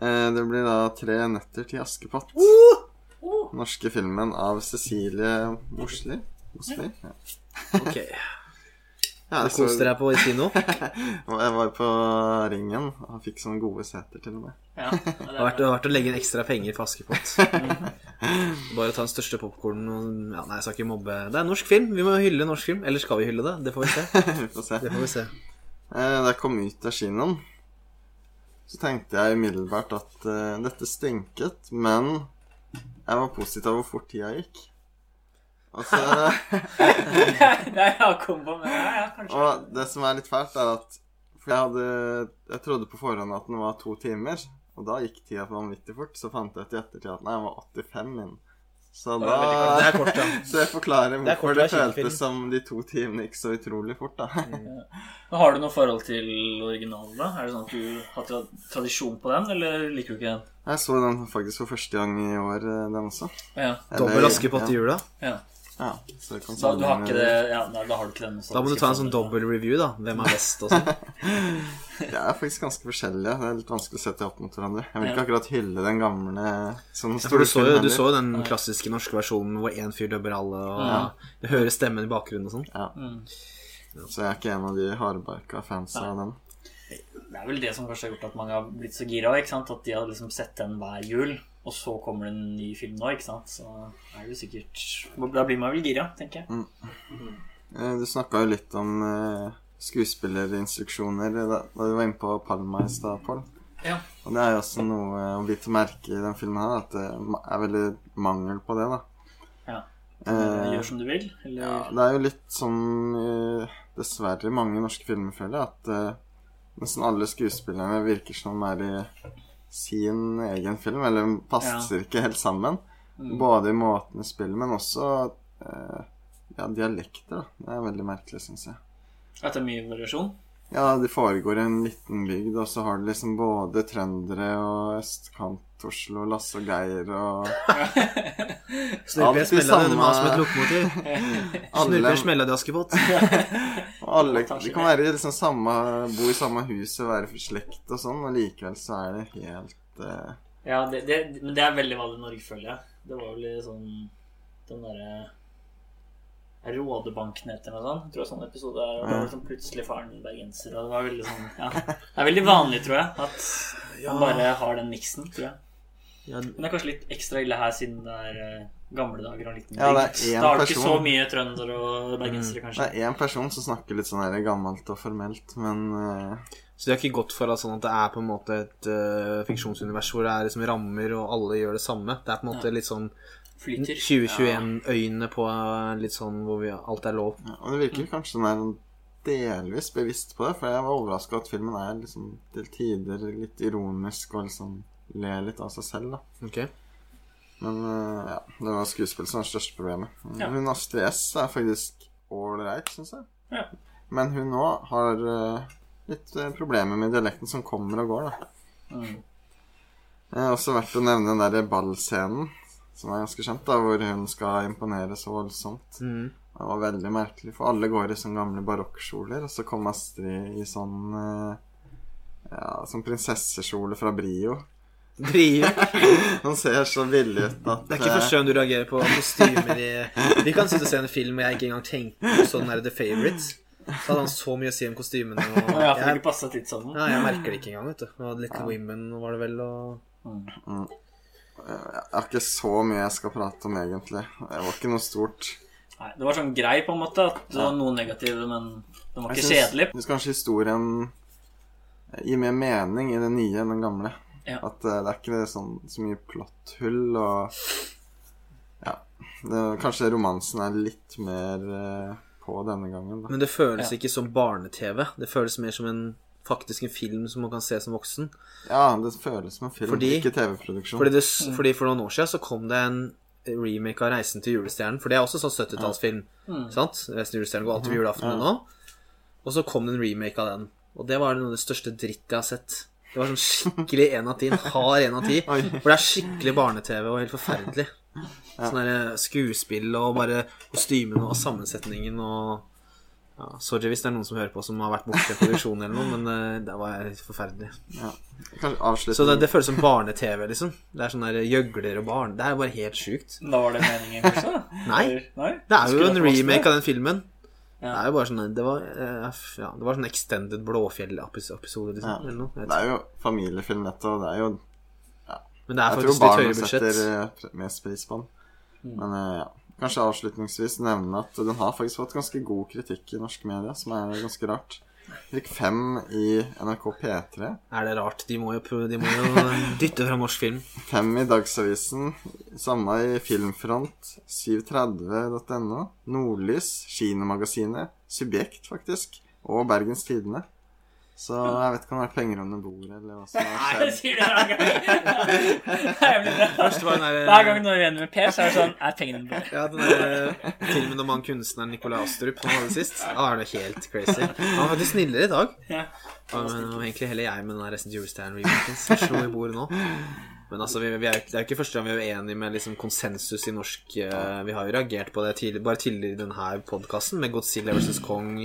Eh, det blir da 'Tre netter til Askepott'. Oh, Norske filmen av Cecilie Mosli. Mosli? Ja. Ok. Ja, Du så- koste deg på kino. Jeg var på Ringen og fikk sånne gode seter til og med. ja, det Det er har vært, å legge inn ekstra penger for Askepott. Bare ta den største popkornen og ja, Nei, jeg skal ikke mobbe. Det er norsk film. Vi må hylle norsk film. Eller skal vi hylle det? Det får vi se. Vi får se. Det får vi se. Eh, Da jeg kom ut av kinoen, så tenkte jeg umiddelbart at uh, dette stinket, men jeg var positiv av hvor fort tida gikk. Og, så, Nei, jeg har kombo med ja, ja, kanskje. og det som er litt fælt, er at For jeg hadde Jeg trodde på forhånd at den var to timer, og da gikk tida vanvittig fort. Så fant jeg ut i ettertid at nei, den var 85 min. Så da Det er kort, ja. Så jeg forklarer er hvorfor det det føltes som de to timene gikk så utrolig fort, da. Men Har du noe forhold til originalen, da? Er det sånn at du har tra tradisjon på den, eller liker du ikke den? Jeg så den faktisk for første gang i år, eh, den også. Ja. Dobbel Askepott i jula. ja. Ja, så kan da, du har ikke det Ja, nei, da har du ikke den. Da må du ta en sånn dobbel review, da. Hvem er best og sånn. De er faktisk ganske forskjellige. Det er litt vanskelig å sette opp mot hverandre. Jeg vil ikke akkurat hylle den gamle sånn Ja, du så jo du så jo den klassiske norske versjonen hvor én fyr dubber alle, og Ja. du hører stemmen i bakgrunnen og sånn. Ja, Mm. så jeg er ikke en av de hardbarka fansa av den. Det er vel det som kanskje har gjort at mange har blitt så gira. Ikke sant? At de har liksom sett den hver jul, og så kommer det en ny film nå. Ikke sant? Så er det jo sikkert Da blir man vel gira, tenker jeg. Mm. Du snakka jo litt om eh, skuespillerinstruksjoner da, da du var inne på Palma i stad, Pål. Ja. Og det er jo også noe å bite merke i den filmen her, at det er veldig mangel på det, da. ja. Eh, Gjør som du vil, eller Ja, det er jo litt som eh, dessverre mange norske filmer, føler jeg, at eh, nesten alle skuespillerne virker som de er i sin egen film, eller passer ikke helt sammen. Mm. Både i måten spiller, men også eh, ja, dialekter. da. Det er veldig merkelig, syns jeg. at det er mye variasjon? Ja, det foregår i en liten bygd, og så har du liksom både trøndere og østkant-Oslo, Lasse og Geir og Snurper smella denne samme- mannen som et lokomotiv. Snurper smella det, Askepott. alle De kan være liksom samme, bo i samme hus og være for slekt og sånn, og likevel så er det helt uh... Ja, det, det, men det er veldig vanlig i Norge, føler jeg. Det var vel sånn Den derre er Rådebanken heter noe sånt. Jeg tror det sånn episode er da var det sånn plutselig faren bergenser, og det var veldig sånn Ja. Det er veldig vanlig, tror jeg, at Ja. Bare har den miksen, tror jeg. Ja, Men det er kanskje litt ekstra ille her siden det er eh, gamle dager og en liten Ja, det er bygd. én Da har du ikke så mye trønder og bergensere, Det kanskje. er én person som snakker litt sånn her gammelt og formelt, men uh... Så de har ikke gått for at, sånn at det er på en måte et uh, fiksjonsunivers hvor det er liksom rammer, og alle gjør det samme. Det er på en måte litt sånn Flyter. 2021-øyne på eh, litt sånn hvor vi, alt er lov. ja, Og det virker kanskje den er delvis bevisst på det, for jeg var overraska at filmen er liksom til tider litt ironisk og liksom ler litt av seg selv, da. Okay. Men eh, ja, det var skuespill som var det største problemet. Ja. Hun Astrid S er faktisk ålreit, syns jeg. Ja. Men hun nå har eh, litt problemer med dialekten som kommer og går, da. Mm. Det er også verdt å nevne den der ballscenen, som er ganske kjent, da, hvor hun skal imponere så voldsomt. Mm. Det var veldig merkelig, for alle går i sånne gamle barokkskjoler, og så kom Astrid i sånn eh, Ja, sånn prinsessekjole fra Brio. Brio? Han ser så billig ut at Det er ikke for skjønn du reagerer på kostymer i Vi kan sitte og se en film og jeg ikke engang tenker på sånn det The Favourites. Så hadde han så mye å si om kostymene. Og ja, for det jeg, ikke passet litt sånn. ja, jeg merker det ikke engang, vet du. Og Little Women var det vel, og Mm. Jeg har ikke så mye jeg skal prate om, egentlig. Det var ikke noe stort. Nei, det var sånn grei på en måte. At det var noe negative, men det var ikke synes- kjedelig. Jeg synes kanskje historien gir mer mening i det nye enn den gamle. Ja. At uh, det er ikke sånn, så mye plotthull og Ja. Det, kanskje romansen er litt mer uh, på denne gangen, da. Men det føles Ja. ikke som barne-TV. Det føles mer som en faktisk en film som man kan se som voksen. Ja, det føles som en film, Fordi- ikke TV-produksjon. Fordi, fordi For noen år siden så kom det en remake av 'Reisen til julestjernen'. For det er også sånn 70-tallsfilm. Sant? 'Reisen til julestjernen' går alltid ved julaften Ja. Og så kom det en remake av den. Og det var noe av det største dritt jeg har sett. Det var sånn skikkelig én av ti. En hard én av ti. For det er skikkelig barne-TV og helt forferdelig. Sånn der skuespill og bare kostymene og sammensetningen og ja, Sorry hvis det er noen som hører på som har vært borte i produksjonen eller noe, men eh, det var forferdelig. Ja. Så det, det føles som barne-TV, liksom. Det er sånn der gjøgler og barn. Det er bare helt sjukt. Da var det meningen, kanskje? Nei. Nei? Det er jo Skulle en remake av den filmen. Ja. Det er jo bare sånn Det var, eh, ja, det var sånn extended Blåfjell-episode, liksom. Ja. Eller noe. Det er jo familiefilm, dette, og det er jo Men det er Jeg faktisk litt høyere budsjett. Jeg tror barna setter mest pris på den. Mm. Men eh, ja. Kanskje avslutningsvis nevne at den har faktisk fått ganske god kritikk i norske medier, som er ganske rart. Fikk fem i NRK P3, Er det rart? De må jo, prøve- de må jo dytte fram norsk film. fem i Dagsavisen, samme i Filmfront, 730.no, Nordlys, Kinomagasinet, Subjekt, faktisk, og Bergens Tidende. Så jeg vet ikke om det er penger under bordet, eller hva som har Nei, det skjedd. sier du hver gang. Det er jævlig bra. Først var den der- Hver gang noen er uenig med Per, så er det sånn Er pengene bra? Ja, den der eh, filmen om han kunstneren Nikolai Astrup som han hadde sist. Da er det helt crazy. Han var faktisk snillere i dag. Ja. Ja, men det var egentlig heller jeg med den der Resident Evil Stand-remaken som slo i bordet nå. Men altså, vi, vi er, det er jo ikke første gang vi er uenige med liksom konsensus i norsk uh, Vi har jo reagert på det tidlig, bare tidligere i denne podkasten, med Godzilla vs. Kong,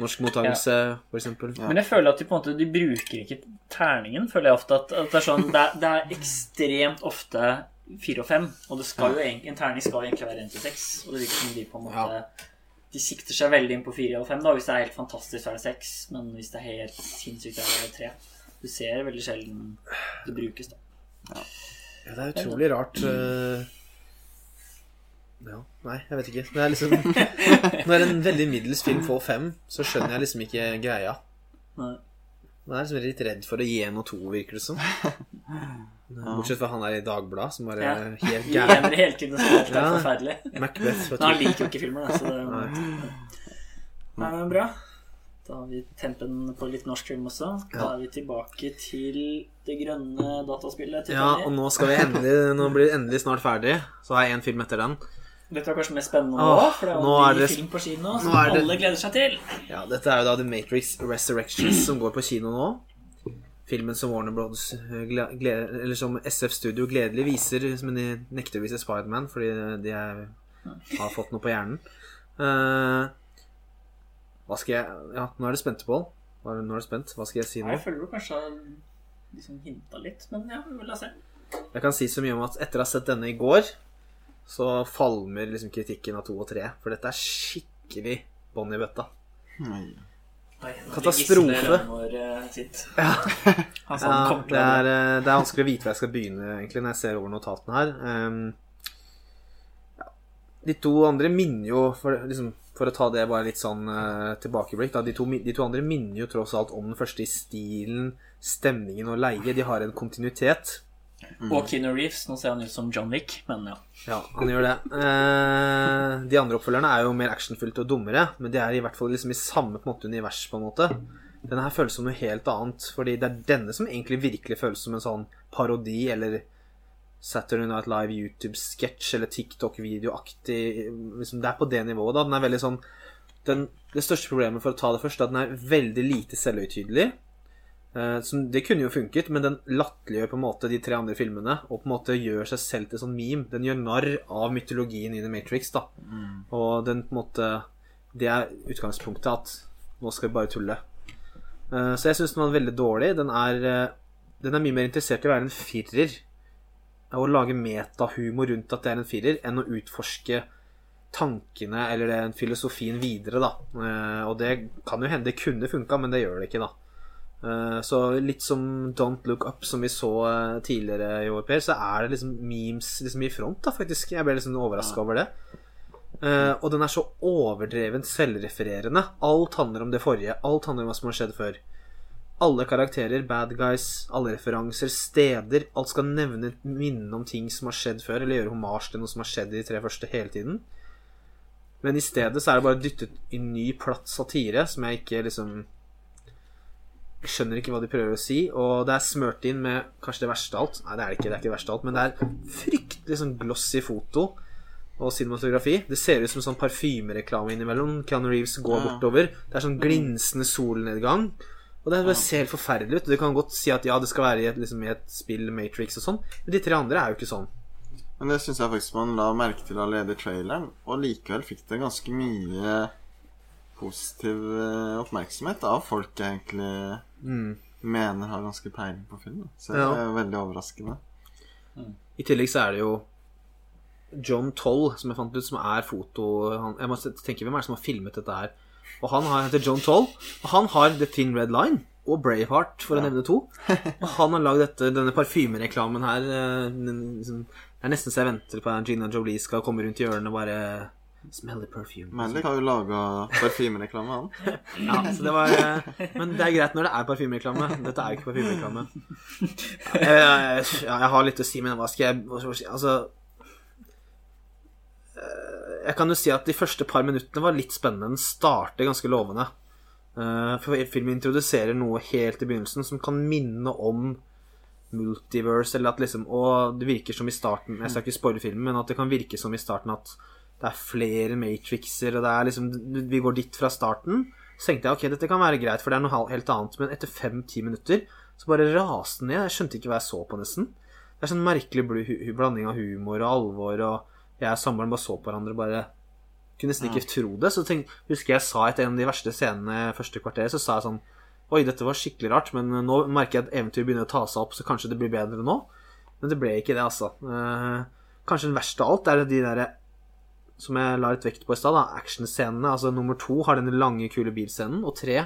norsk mottakelse, for eksempel. Men jeg føler at de på en måte De bruker ikke terningen, føler jeg ofte. At, at det er sånn det er, det er ekstremt ofte fire og fem. Og det skal jo egentlig, en terning skal jo egentlig være én til seks. Og det virker som de på en måte De sikter seg veldig inn på fire og fem. da Hvis det er helt fantastisk, så er det seks. Men hvis det er helt sinnssykt, så er det tre. Du ser veldig sjelden det brukes, da. Ja, det er utrolig rart. eh, Ja, nei, jeg vet ikke. Det er liksom Når en veldig middels film får fem, så skjønner jeg liksom ikke greia. Nei. Man er liksom litt redd for å gi en og to, virker det som. Bortsett fra han der i Dagbladet, som bare Ja. helt gæren. hele tiden, så det er Ja. forferdelig. Macbeth. Men han liker jo ikke filmer, da, så det Nei, men bra. Da har vi tempen på litt norsk film også. Da er vi tilbake til det grønne dataspillet. til Ja, og nå skal vi endelig Nå blir det endelig snart ferdig. Så har jeg en film etter den. Dette var kanskje mest spennende nå, for det er jo er ny film på kino som det- alle gleder seg til. Ja, Dette er jo da The Matrix Resurrections som går på kino nå. Filmen som Warner Brothers Eller som SF Studio gledelig viser, men de nekter å vise Spiderman fordi de er, har fått noe på hjernen. Uh, hva skal jeg Ja, nå er det spente, Pål. Nå er det spent. Hva skal jeg si nå? jeg føler du kanskje liksom hinta litt, men ja, vi vil la se. Jeg kan si så mye om at etter å ha sett denne i går, så falmer liksom kritikken av to og tre. For dette er skikkelig bånn i bøtta. Katastrofe. Eh, Ja, det, er, eh, det er vanskelig å vite hvor jeg skal begynne egentlig når jeg ser over notatene her. Ehm. De to andre minner jo, for, liksom, for å ta det bare litt sånn uh, tilbakeblikk da, de, to, de to andre minner jo tross alt om den første i stilen, stemningen og leie. De har en kontinuitet. Og Keanu Reeves. Nå ser han ut som John Wick, men ja. Ja, han gjør det. Eh, de andre oppfølgerne er jo mer actionfylte og dummere, men de er i hvert fall liksom i samme på måte, univers, på en måte. Denne her føles som noe helt annet, fordi det er denne som egentlig virkelig føles som en sånn parodi eller Saturday Night Live YouTube-sketsj eller TikTok-videoaktig liksom, Det er på det nivået, da. Den er veldig sånn den, Det største problemet for å ta det først, er at den er veldig lite selvhøytidelig. Eh, som, det kunne jo funket, men den latterliggjør på en måte de tre andre filmene. Og på en måte gjør seg selv til sånn meme. Den gjør narr av mytologien i The Matrix. da Og den på en måte Det er utgangspunktet at nå skal vi bare tulle. Eh, så jeg syns den var veldig dårlig. Den er, eh, den er mye mer interessert i å være en firer. Å lage metahumor rundt at det er en firer, enn å utforske tankene eller den filosofien videre, da. Og det kan jo hende det kunne funka, men det gjør det ikke, da. Eh, Så litt som Don't Look Up, som vi så eh, tidligere i år, Per, så er det liksom memes liksom i front, da, faktisk. Jeg ble liksom overraska over det. Eh, og den er så overdrevent selvrefererende. Alt handler om det forrige. Alt handler om hva som har skjedd før. Alle karakterer, bad guys, alle referanser, steder Alt skal nevne minne om ting som har skjedd før, eller gjøre homasj til noe som har skjedd i de tre første hele tiden. Men i stedet så er det bare dyttet i ny platt satire, som jeg ikke liksom jeg skjønner ikke hva de prøver å si, og det er smørt inn med kanskje det verste av alt. Nei, det er det ikke, det er ikke det verste av alt, men det er fryktelig sånn glossy foto og cinematografi. Det ser ut som sånn parfymereklame innimellom. Keanu Reeves går bortover. Det er sånn glinsende solnedgang. Og det ser helt forferdelig ut. Du kan godt si at ja, det skal være i et, liksom, i et spill Matrix og sånn, men de tre andre er jo ikke sånn. Men det syns jeg faktisk man la merke til allerede i traileren, og likevel fikk det ganske mye positiv eh, oppmerksomhet av folk jeg egentlig mener har ganske peiling på film. da. Så det Ja. er veldig overraskende. I tillegg så er det jo John Toll, som jeg fant ut, som er foto... Han, jeg må tenke hvem er det som har filmet dette her. Og han har, heter John Toll, og han har The Thin Red Line og Braveheart, for å nevne to. Og han har lagd denne parfymereklamen her. eh, liksom, det er nesten så jeg venter på at Gina Jolie skal komme rundt hjørnet og bare Smell the perfume. Malik har jo laga parfymereklame, han. Ja, så det var eh, Men det er greit når det er parfymereklame. Dette er jo ikke parfymereklame. Jeg, jeg, jeg har litt å si, men hva skal jeg? Altså eh, Jeg kan jo si at de første par minuttene var litt spennende. Den starter ganske lovende. Eh, For filmen introduserer noe helt i begynnelsen som kan minne om multiverse, eller at liksom Og det virker som i starten Jeg skal ikke spoile filmen, men at det kan virke som i starten at det er flere Matrixer, og det er liksom Vi går dit fra starten. Så tenkte jeg ok, dette kan være greit, for det er noe helt annet. Men etter fem-ti minutter så bare raste den ned. Jeg skjønte ikke hva jeg så på, nesten. Det er sånn merkelig blanding av humor og alvor, og jeg og samboeren bare så på hverandre bare Kunne nesten ikke tro det. Så tenk, husker jeg sa etter en av de verste scenene første kvarteret, så sa jeg sånn Oi, dette var skikkelig rart, men nå merker jeg at eventyret begynner å ta seg opp, så kanskje det blir bedre nå. Men det ble ikke det, altså. Eh, kanskje den verste av alt er de derre som jeg la litt vekt på i stad, actionscenene. Altså nummer to har denne lange, kule bilscenen, og tre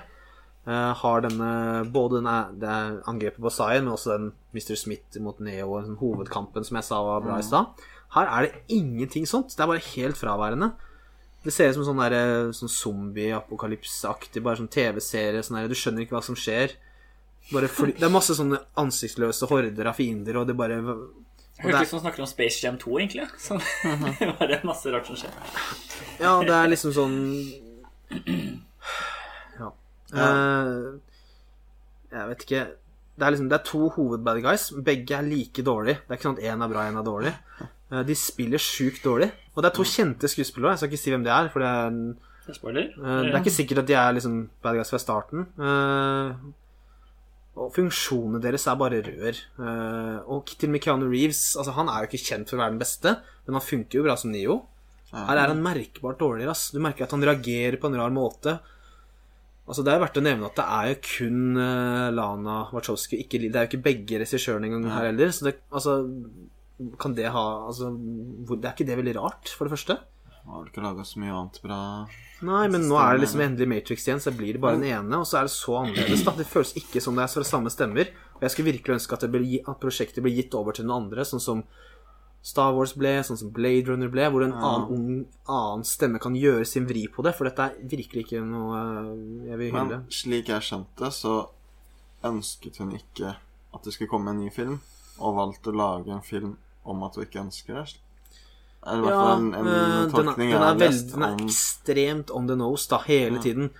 Uh, har denne både denne, det er angrepet på Zion, men også den Mr. Smith mot Neo, den hovedkampen som jeg sa var bra i stad. Her er det ingenting sånt. Det er bare helt fraværende. Det ser ut som sånn, der, sånn zombie-apokalypseaktig, bare sånn TV-serie. Sånn der, du skjønner ikke hva som skjer. Det er masse sånne ansiktsløse horder av fiender, og det bare Jeg hørtes ut som snakker om Space Jam 2, egentlig. Så det er det masse rart som skjer. Ja, det er liksom sånn Ja. Uh, jeg vet ikke Det er liksom Det er to hovedbad guys. Begge er like dårlige. Det er ikke sånn at én er bra, én er dårlig. Uh, de spiller sjukt dårlig. Og det er to kjente skuespillere. Jeg skal ikke si hvem de er, for det er en Spoiler? Eh, Det er ikke sikkert at de er liksom bad guys fra starten. Eh, og funksjonene deres er bare rør. Eh, og til og med Keanu Reeves altså Han er jo ikke kjent for å være den beste, men han funker jo bra som Neo. Her er han merkbart dårligere. Ass. Du merker at han reagerer på en rar måte. Altså Det er verdt å nevne at det er jo kun eh, Lana Wachowski ikke, Det er jo ikke begge regissørene engang her heller. Så det, altså Kan det ha altså, hvor, Det er ikke det veldig rart, for det første? Har vel ikke laga så mye annet bra. Nei, men nå er det liksom endelig Matrix igjen, så blir det bare den ene, og så er det så annerledes. da Det føles ikke som det er fra samme stemmer. Og jeg skulle virkelig ønske at, ble, at prosjektet ble gitt over til noen andre, sånn som Star Wars ble, sånn som Blade Runner ble, hvor en annen, ung, annen stemme kan gjøre sin vri på det. For dette er virkelig ikke noe øh, jeg vil hylle. Men slik jeg skjønte, så ønsket hun ikke at det skulle komme en ny film, og valgte å lage en film om at hun ikke ønsker det. Eller i hvert fall en, en øh, den, er- tolkning den jeg er, har lest den er om ekstremt on the nose da, hele tiden.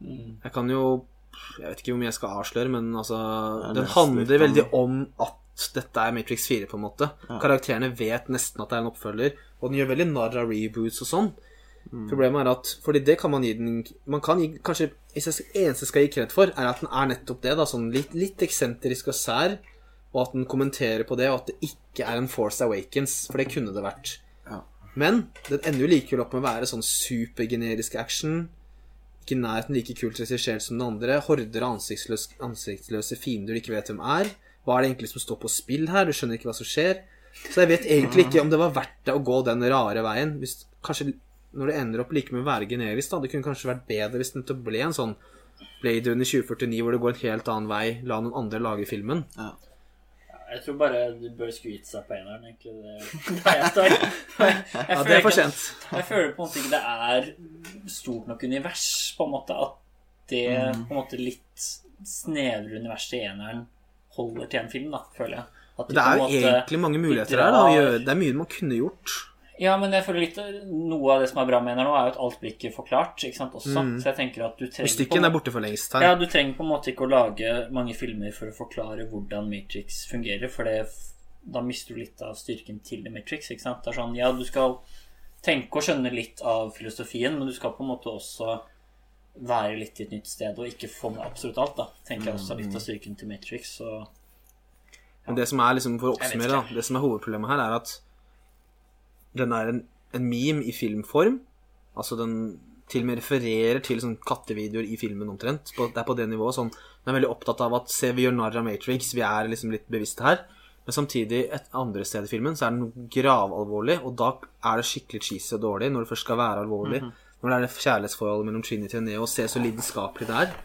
Mm. Jeg kan jo Jeg vet ikke hvor mye jeg skal avsløre, men altså Den handler veldig om at dette er Matrix 4, på en måte. Ja. Karakterene vet nesten at det er en oppfølger, og den gjør veldig narr av reboots og sånn. Mm. Problemet er at Fordi det kan man gi den Man kan gi Kanskje Hvis jeg skal- eneste jeg skal gi kred for, er at den er nettopp det. da Sånn litt, litt eksentrisk og sær, og at den kommenterer på det, og at det ikke er en Force Awakens, for det kunne det vært. Ja. Men den ender jo kul opp med å være sånn supergenerisk action. Ikke i nærheten like kult regissert som den andre. Horder av ansiktsløse, ansiktsløse fiender du ikke vet hvem er. Hva er det egentlig som står på spill her? Du skjønner ikke hva som skjer. Så jeg vet egentlig ikke om det var verdt det å gå den rare veien. Hvis, kanskje når det ender opp like med å være generisk, da. Det kunne kanskje vært bedre hvis det ble en sånn Blade Runner 2049 hvor det går en helt annen vei. La noen andre lage filmen. Jeg tror bare du bør skryte seg på eneren, egentlig. Det der jeg står. Jeg, jeg Ja, det er for sent. Jeg føler på en måte ikke det er stort nok univers, på en måte. At det Mm. på en måte litt snevre universet i eneren holder til en film, da, føler jeg. Det er jo egentlig mange muligheter her. da. Det er mye man kunne gjort. Ja, men jeg føler litt Noe av det som er bra med eneren nå, er jo at alt blir ikke forklart, ikke sant, også. Så jeg tenker at du trenger på en Mystikken er borte for lengst her. Ja, du trenger på en måte ikke å lage mange filmer for å forklare hvordan Matrix fungerer, for det, da mister du litt av styrken til Matrix. ikke sant? Det er sånn, ja, du skal tenke og skjønne litt av filosofien, men du skal på en måte også være litt i et nytt sted og ikke få med absolutt alt. da, tenker jeg også litt av styrken til Matrix. Så Men det som er liksom, for å oppsummere, da, det som er hovedproblemet her, er at den er en, en meme i filmform. Altså den til og med refererer til sånn kattevideoer i filmen omtrent. På, det er på det nivået. sånn, Den er veldig opptatt av at se, vi gjør narr av Matrix, vi er liksom litt bevisste her. Men samtidig, et andre sted i filmen, så er den gravalvorlig, og da er det skikkelig cheesy og dårlig når det først skal være alvorlig. Når det er det kjærlighetsforholdet mellom Trinity og Neo, og se så lidenskapelig det er.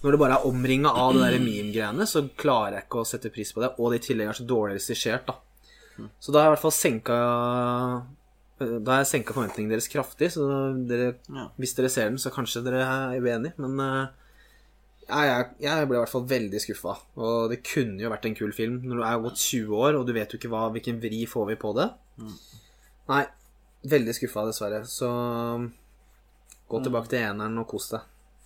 Når det bare er omringa av det meme-greiene, så klarer jeg ikke å sette pris på det. Og det i tillegg er så dårlig regissert, da. Så da har jeg i hvert fall senka Da har jeg senka forventningene deres kraftig, så dere, Ja. hvis dere ser den, så kanskje dere er uenige, men eh, jeg, jeg, ble i hvert fall veldig skuffa. Og det kunne jo vært en kul film når du er gått 20 år, og du vet jo ikke hva, hvilken vri får vi på det. Nei, veldig skuffa, dessverre. Så gå tilbake til eneren og kos deg.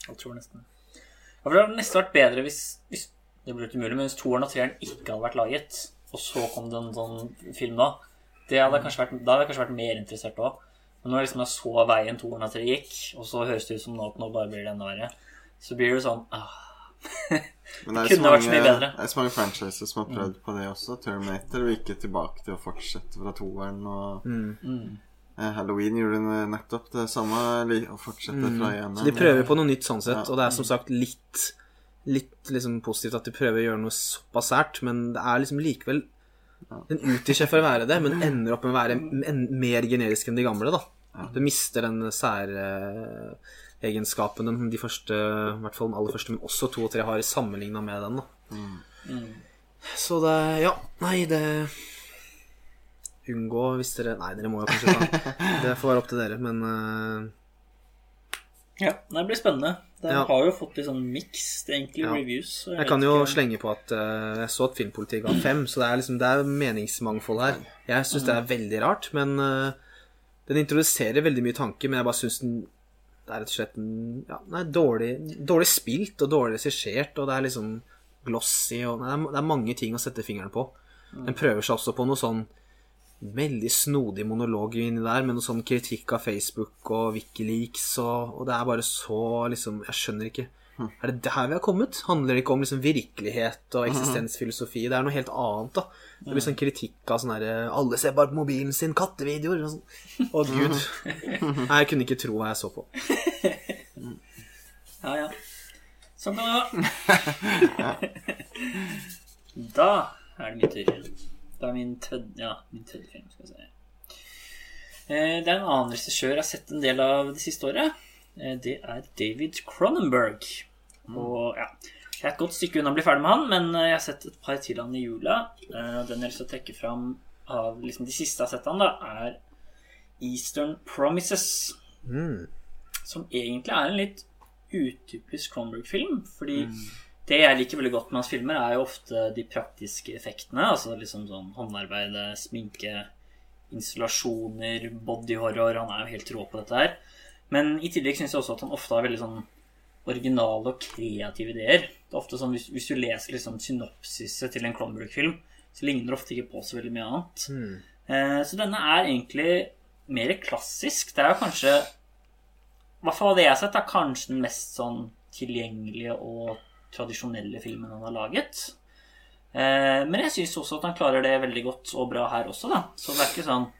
jeg tror nesten ja, for Det hadde nesten vært bedre hvis, hvis Det ble ikke mulig, men hvis toeren og treeren ikke hadde vært laget, og så kom det en sånn film da. det hadde kanskje vært, da hadde jeg kanskje vært mer interessert òg. Men når jeg liksom så veien toeren etter det gikk, og så høres det ut som nå at nå bare blir det enda verre, så blir det sånn ah, Men det er, Kunne så vært så mye bedre. det er så mange franchises som har prøvd på det også. Terminator og ikke tilbake til å fortsette fra toeren. Og mm. eh, Halloween gjorde det nettopp det samme, å fortsette fra eneren. Så de prøver på noe nytt sånn sett, Ja. og det er som sagt litt Litt liksom positivt at de prøver å gjøre noe såpass sært, men det er liksom likevel Den utgir seg for å være det, men ender opp med å være mer generisk enn de gamle, da. Du mister den særegenskapen den de første, i hvert fall den aller første, men også to og tre har sammenligna med den, da. Mm. Så det Ja, nei, det Unngå hvis dere Nei, dere må jo kanskje ta Det får være opp til dere, men eh, Ja, det blir spennende. Det Ja. har jo fått litt sånn mixed egentlig Ja. reviews. Jeg, Jeg kan jo ikke- slenge på at uh, jeg så at Filmpolitiet ga fem, så det er liksom det er meningsmangfold her. Jeg syns det er veldig rart, men uh, den introduserer veldig mye tanker, men jeg bare syns den det er rett og slett ja, nei, dårlig, dårlig spilt og dårlig regissert, og det er liksom glossy og nei, det, er, det er mange ting å sette fingeren på. Den prøver seg også på noe sånn veldig snodig monolog inni der, med noe sånn kritikk av Facebook og Wikileaks, og, og det er bare så liksom Jeg skjønner ikke. Er det der vi har kommet? Handler det ikke om liksom virkelighet og eksistensfilosofi? Det er noe helt annet, da. Det blir sånn kritikk av sånn herre Alle ser bare på mobilen sin, kattevideoer og sånn. Å, gud. Nei, jeg kunne ikke tro hva jeg så på. Ja, ja. Sånn kan det være. da er det min tur. Det er min tredje, ja, min tredje film, skal jeg se. Eh, Det er en annen regissør jeg har sett en del av det siste året. Eh, Det er David Cronenberg. Og ja, jeg er et godt stykke unna å bli ferdig med han, men eh, jeg har sett et par til han i jula. Den jeg har lyst til å trekke fram av liksom de siste jeg har sett han, da, er Eastern Promises. Mm. Som egentlig er en litt utypisk Cronenberg-film. Fordi det jeg liker veldig godt med hans filmer, er jo ofte de praktiske effektene. Altså liksom sånn håndarbeid, sminke, installasjoner, bodyhorror. Han er jo helt rå på dette her. Men i tillegg syns jeg også at han ofte har veldig sånn originale og kreative ideer. Det er ofte sånn, Hvis, hvis du leser liksom synopsiset til en Cronenberg-film, så ligner det ofte ikke på så veldig mye annet. Mm. Eh, så denne er egentlig mer klassisk. Det er jo kanskje I hvert fall det jeg har sett, er kanskje den mest sånn tilgjengelige og tradisjonelle filmen han har laget. Eh, men jeg syns også at han klarer det veldig godt og bra her også, da. Så det er ikke sånn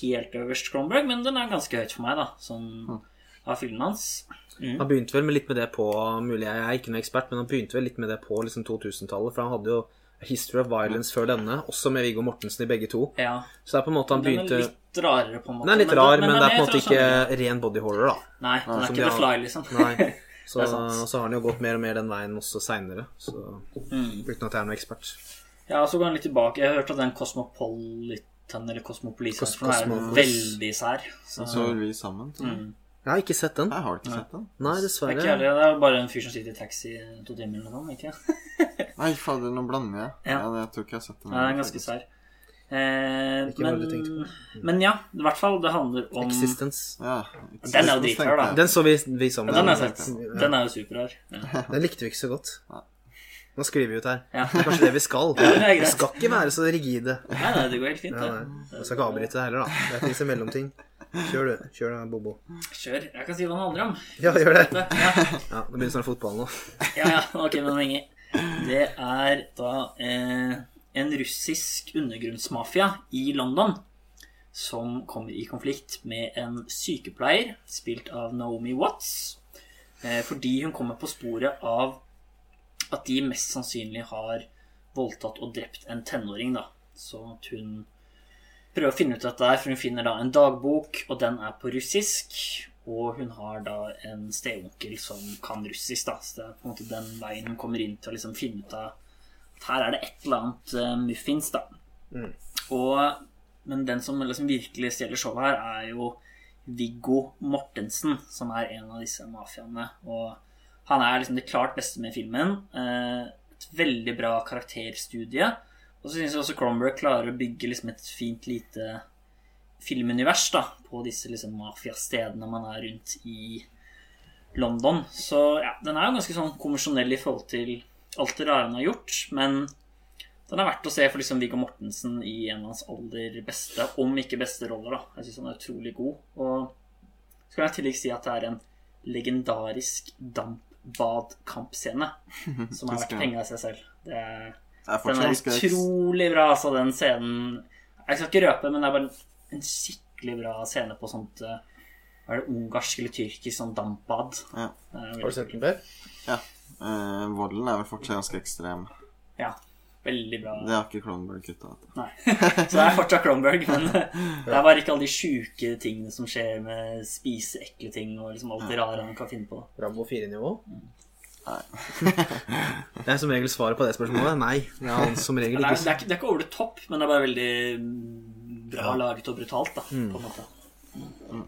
helt øverst Cronberg, men den er ganske høyt for meg, da. Sånn av filmen hans. Mm. Han begynte vel med litt med det på Mulig jeg er ikke noen ekspert, men han begynte vel litt med det på liksom 2000-tallet. For han hadde jo History of Violence før denne, også med Viggo Mortensen i begge to. Ja. Så det er på en måte han Den er begynte litt rarere, på en måte. Den er litt Men rar, men, men, det er på en måte ikke sånn- ren body horror, da. Nei, den er ikke The Fly, liksom. Nei. Så, er så har han jo gått mer og mer den veien også seinere, så Mm. uten at jeg er noen ekspert. Ja, så går han litt tilbake. Jeg har hørt at den Cosmopolitan eller Cosmopolis Cos- er veldig sær. Så, Så vi sammen. tror jeg. mm. Jeg har ikke sett den. Jeg har ikke sett den. Nei, Det er dessverre. ikke ærlig, det er bare en fyr som sitter i taxi to timer eller noe, ikke Nei, fader, nå blander jeg. Ja. Ja. jeg tror ikke jeg har sett den. Nei, den er ganske sær. Eh, men, men ja, i hvert fall, det handler om Existence. Ja, Den er jo dritrar, da. Den så vi, vi sammen. Ja, Den Ja. Den er jo superrar. Ja. Den likte vi ikke så godt. Nå skriver vi ut her. Ja. Det er kanskje det vi skal. det er. Vi skal ikke være så rigide. Nei, nei, det går helt fint, nei. Skal ikke avbryte det heller, da. Det fins en mellomting. Kjør du. Kjør da, Bobo. Kjør. Jeg kan si hva den handler om. Ja, gjør det. Ja, Ja, Det begynner snart fotball nå. ja, ja. ok, men lenge. Det er da eh, en russisk undergrunnsmafia i London som kommer i konflikt med en sykepleier spilt av Naomi Watts. Eh, fordi hun kommer på sporet av at de mest sannsynlig har voldtatt og drept en tenåring. da. Så at hun prøver å finne ut dette, her, for hun finner da en dagbok, og den er på russisk. Og hun har da en steonkel som kan russisk, da. Så det er på en måte den veien hun kommer inn til å liksom finne ut av her er det et eller annet uh, muffins, da. Og, men den som liksom virkelig stjeler showet her, er jo Viggo Mortensen, som er en av disse mafiaene. Og han er liksom det klart beste med filmen. Eh, et veldig bra karakterstudie. Og så syns jeg også Cromberg klarer å bygge liksom et fint lite filmunivers da, på disse liksom mafiastedene man er rundt i London. Så ja, den er jo ganske sånn konvensjonell i forhold til alt det rare han har gjort. Men den er verdt å se for liksom Viggo Mortensen i en av hans aller beste, om ikke beste roller. da. Jeg syns han er utrolig god. Og så kan jeg i tillegg si at det er en legendarisk dampbadkampscene som har vært penga i seg selv. Det er, Det er den er utrolig bra, altså, den scenen. Jeg skal ikke røpe, men det er bare en skikkelig bra scene på sånt eh, Hva er det ungarsk eller tyrkisk sånn dampbad. Ja. Har du sett den, før? ja. Eh, volden er vel fortsatt ganske ekstrem. ja, veldig bra. Det har ikke Cronberg kutta ut. Nei. Så det er fortsatt Cronberg, men det er bare ikke alle de sjuke tingene som skjer med spise ekle ting og liksom alt det rare han kan finne på. Rambo 4-nivå? Nei. Det er som regel svaret på det spørsmålet. Nei. Det er som regel Det er, det, ikke er, ikke- det er ikke over the top, men det er bare veldig mm, bra laget og brutalt, da, på en måte. Nei,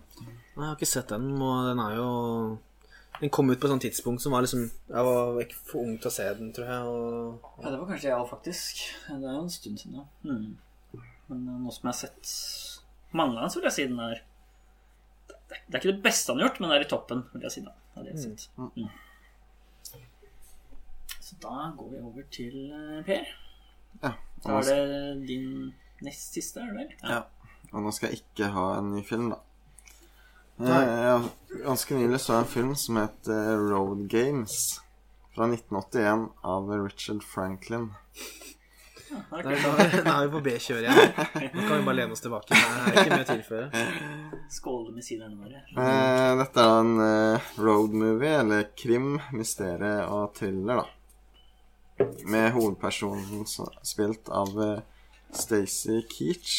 Jeg har ikke sett den, og den er jo Den kom ut på et sånt tidspunkt som var liksom Jeg var ikke for ung til å se den, tror jeg. Og... Ja, det var kanskje jeg òg, faktisk. Det er jo en stund siden, ja. Mm. Men eh, nå som jeg har sett mange av dem, så vil jeg si den er Det er det er ikke det beste han har gjort, men det er i toppen, vil jeg si. da av det jeg har sett. Mm. Så da går vi over til eh, Per. Ja. Da er det din nest siste, er det vel? ja. og nå skal jeg ikke ha en ny film, da. Eh, Jeg, ganske nylig så jeg en film som het eh, Road Games. Fra 1981 av Richard Franklin. Er da, da er vi på B-kjøret igjen. Nå kan vi bare lene oss tilbake. Det er ikke mye å tilføre. Skåle med sidene våre. Eh, dette er en eh, road movie, eller krim, mysterie og thriller, da. Med hovedpersonen spilt av eh, Stacey Keach.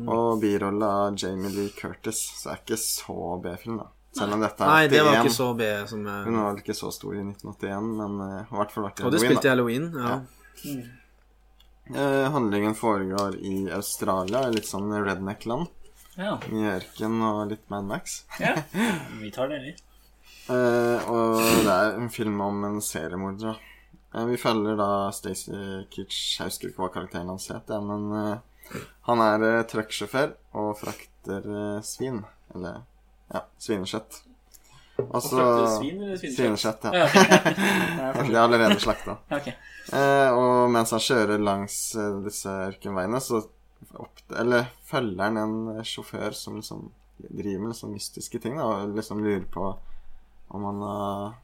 Og birolle av Jamie Lee Curtis, så det er ikke så B-film, da. Selv om dette er Nei, det var ikke så B som eh, Hun var vel ikke så stor i 1981, men eh, har i hvert fall vært i Og du spilte i Halloween, ja. da. Eh, handlingen foregår i Australia, litt sånn redneck-land. Ja. I ørken og litt Mad Max. ja. Vi tar det, vi. Eh, og det er en film om en seriemorder. da. Eh, vi følger da Stacey Kitsch Jeg husker ikke hva karakteren hans het, ja, men eh, han er uh, trucksjåfør og frakter uh, svin. Eller ja, svinekjøtt. Og så frakter svin eller svinekjøtt? Ja. Ja, ok. Det er De er allerede slakta. okay. Eh, og mens han kjører langs eh, disse ørkenveiene, så opp, eller følger han en eh, sjåfør som liksom driver med sånne mystiske ting, da, og liksom lurer på om han har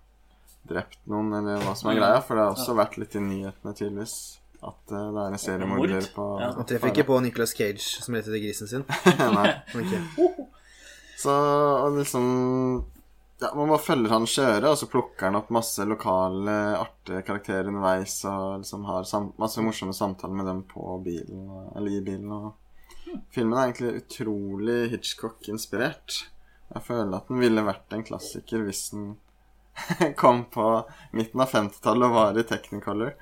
drept noen, eller hva som er greia. For det har også vært litt i nyhetene, tydeligvis, at uh, det er en seriemorder Mord? på Ja. Han treffer ikke på Nicolas Cage som leter etter grisen sin. Nei. Okay. Så og liksom ja, Man bare følger han kjøre, og så plukker han opp masse lokale artige karakterer underveis, og liksom har sam masse morsomme samtaler med dem på bilen, eller i bilen. Og filmen er egentlig utrolig Hitchcock-inspirert. Jeg føler at den ville vært en klassiker hvis den kom på midten av 50-tallet og var i Technicolor.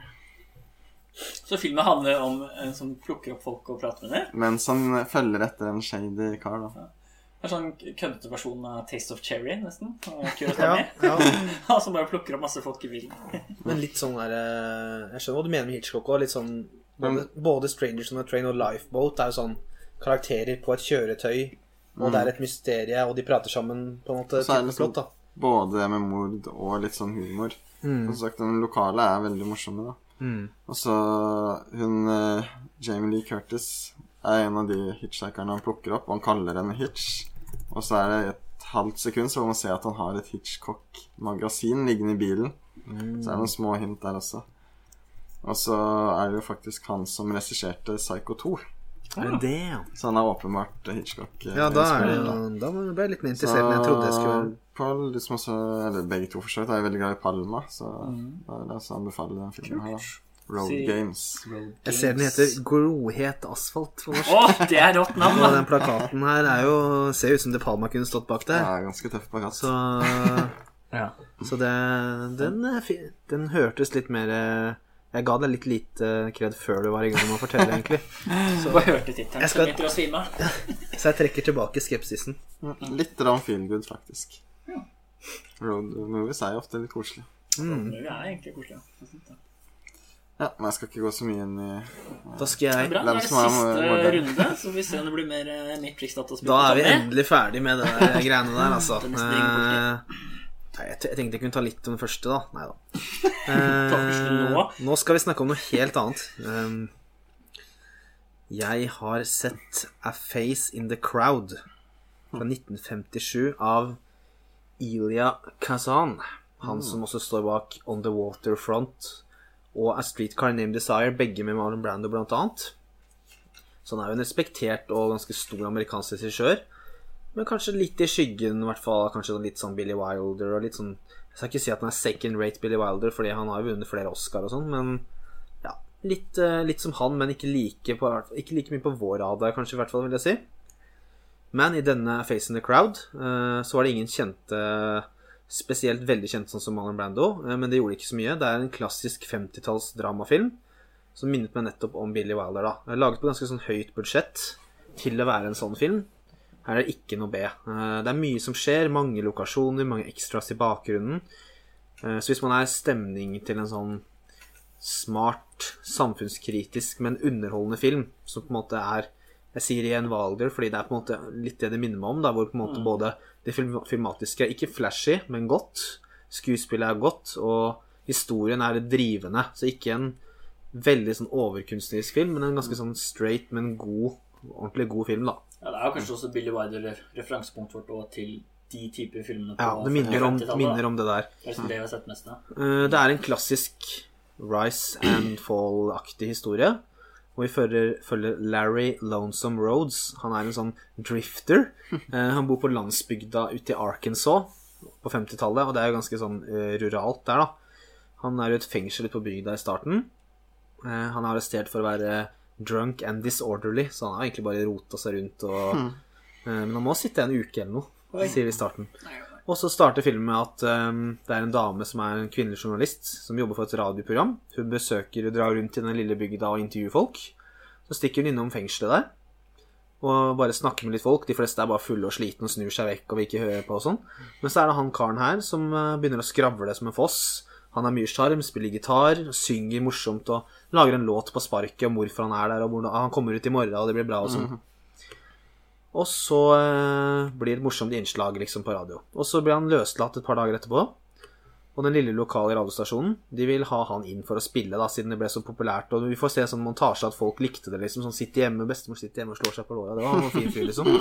Så filmen handler om en som plukker opp folk og prater med dem? Mens han følger etter en shady kar, da. En sånn køddete versjon av Taste of Cherry, nesten. Og Ja, ja. Han som bare plukker opp masse folk i bilen. Men litt sånn der eh, Jeg skjønner hva du mener med Hitchcock òg. Sånn både, både 'Strangers on a Train' og 'Lifeboat' er jo sånn karakterer på et kjøretøy, og det er et mysterie, og de prater sammen på en måte. Så er det liksom- plott, da. Både med mord og litt sånn humor. Som sagt, den lokale er veldig morsomme, da. Mm. Og så hun uh, Jamie Lee Curtis er en av de hitchhikerne han plukker opp, og han kaller henne Hitch. Og så er det et halvt sekund så får man se at han har et Hitchcock-magasin liggende i bilen. Så er det noen små hint der også. Og så er det jo faktisk han som regisserte Psycho 2. Er det det, ja? Så han er åpenbart Hitchcock. eh, Ja, da er det da. Da ble jeg litt mer interessert enn jeg trodde jeg skulle Paul, liksom også, eller begge to for så vidt, er veldig glad i Palma, så det er jeg som anbefaler den filmen her. da. Road Si- Games. Jeg ser den heter Grohet asfalt' på norsk. Oh, det er rått navn, Og den plakaten her er jo ser ut som De Palma kunne stått bak der. Ja, ganske tøff plakat. Så, Ja. så det den, den hørtes litt mer eh, Jeg ga deg litt lite kred før du var i gang med å fortelle, egentlig. Bare hørte tittelen, Jeg så. Så jeg trekker tilbake skepsisen. Litt rann feel good, Road movies er jo ofte litt koselige. Det er egentlig koselig. ja. Ja, men jeg skal ikke gå så mye inn i Da skal jeg Bra, da er det som er siste runde, så vi ser om det blir mer uh, Matrix-dataspill. Da er vi endelig ferdig med det der greiene der, altså. Eh, nei, jeg, tenkte jeg kunne ta litt om det første, da. Nei da. Eh, nå. nå skal vi snakke om noe helt annet. Um, jeg har sett A Face in the Crowd fra 1957 av Ilya Kazan. Han som også står bak On the Waterfront og A Streetcar Named Desire, begge med Marlon Brando blant annet. Så han er jo en respektert og ganske stor amerikansk regissør. Men kanskje litt i skyggen, i hvert fall kanskje sånn litt sånn Billy Wilder og litt sånn Jeg skal ikke si at han er second rate Billy Wilder, fordi han har jo vunnet flere Oscar og sånn, men ja, litt, eh, litt som han, men ikke like, på, ikke like mye på vår radar, kanskje, i hvert fall, vil jeg si. Men i denne Face in the Crowd eh, så var det ingen kjente Spesielt veldig kjente sånn som Marlon Brando, eh, men det gjorde ikke så mye. Det er en klassisk 50-talls dramafilm som minnet meg nettopp om Billy Wilder. da Laget på ganske sånn høyt budsjett til å være en sånn film. Her er det ikke noe B. Eh, Det er mye som skjer, mange lokasjoner, mange extras i bakgrunnen. Så hvis man er stemning til en sånn smart, samfunnskritisk, men underholdende film, som på en måte er Jeg sier igjen Valder fordi det er på en måte litt det det minner meg om, da, hvor på en måte både det film filmatiske er ikke flashy, men godt. Skuespillet er godt, og historien er drivende. Så ikke en veldig sånn overkunstnerisk film, men en ganske sånn straight, men god, ordentlig god film, da. Ja, det er jo kanskje også Billy Wilder referansepunktet vårt også til de typer filmene på Ja, det minner om, minner om det der. Det er liksom det mest. Eh, Det er en klassisk Rise and Fall-aktig historie. Og vi følger, følger Larry Lonesome Roads. Han er en sånn drifter. Eh, Han bor på landsbygda ute i Arkansas på 50-tallet, og det er jo ganske sånn eh, ruralt der, da. Han er i et fengsel ute på bygda i starten. Eh, Han er arrestert for å være drunk and disorderly, så han har egentlig bare rota seg rundt og eh, Men han må sitte en uke eller noe, sier vi i starten. Og så starter filmen med at um, det er en dame som er en kvinnelig journalist, som jobber for et radioprogram. Hun besøker og drar rundt i den lille bygda og intervjuer folk. Så stikker hun innom fengselet der og bare snakker med litt folk. De fleste er bare fulle og slitne og snur seg vekk og vil ikke høre på og sånn. Men så er det han karen her som eh, begynner å skravle som en foss. Han har mye sjarm, spiller gitar, synger morsomt og lager en låt på sparket om hvorfor han er der, og hvordan han kommer ut i morgen, og det blir bra og sånn. Og så eh, blir det morsomt innslag liksom på radio. Og så blir han løslatt et par dager etterpå. Og den lille lokale radiostasjonen De vil ha han inn for å spille, da, siden det ble så populært. Og vi får se sånn montasje at folk likte det, liksom. Sånn sitter hjemme, bestemor sitter hjemme og slår seg på låra. Det var en fin fyr, liksom.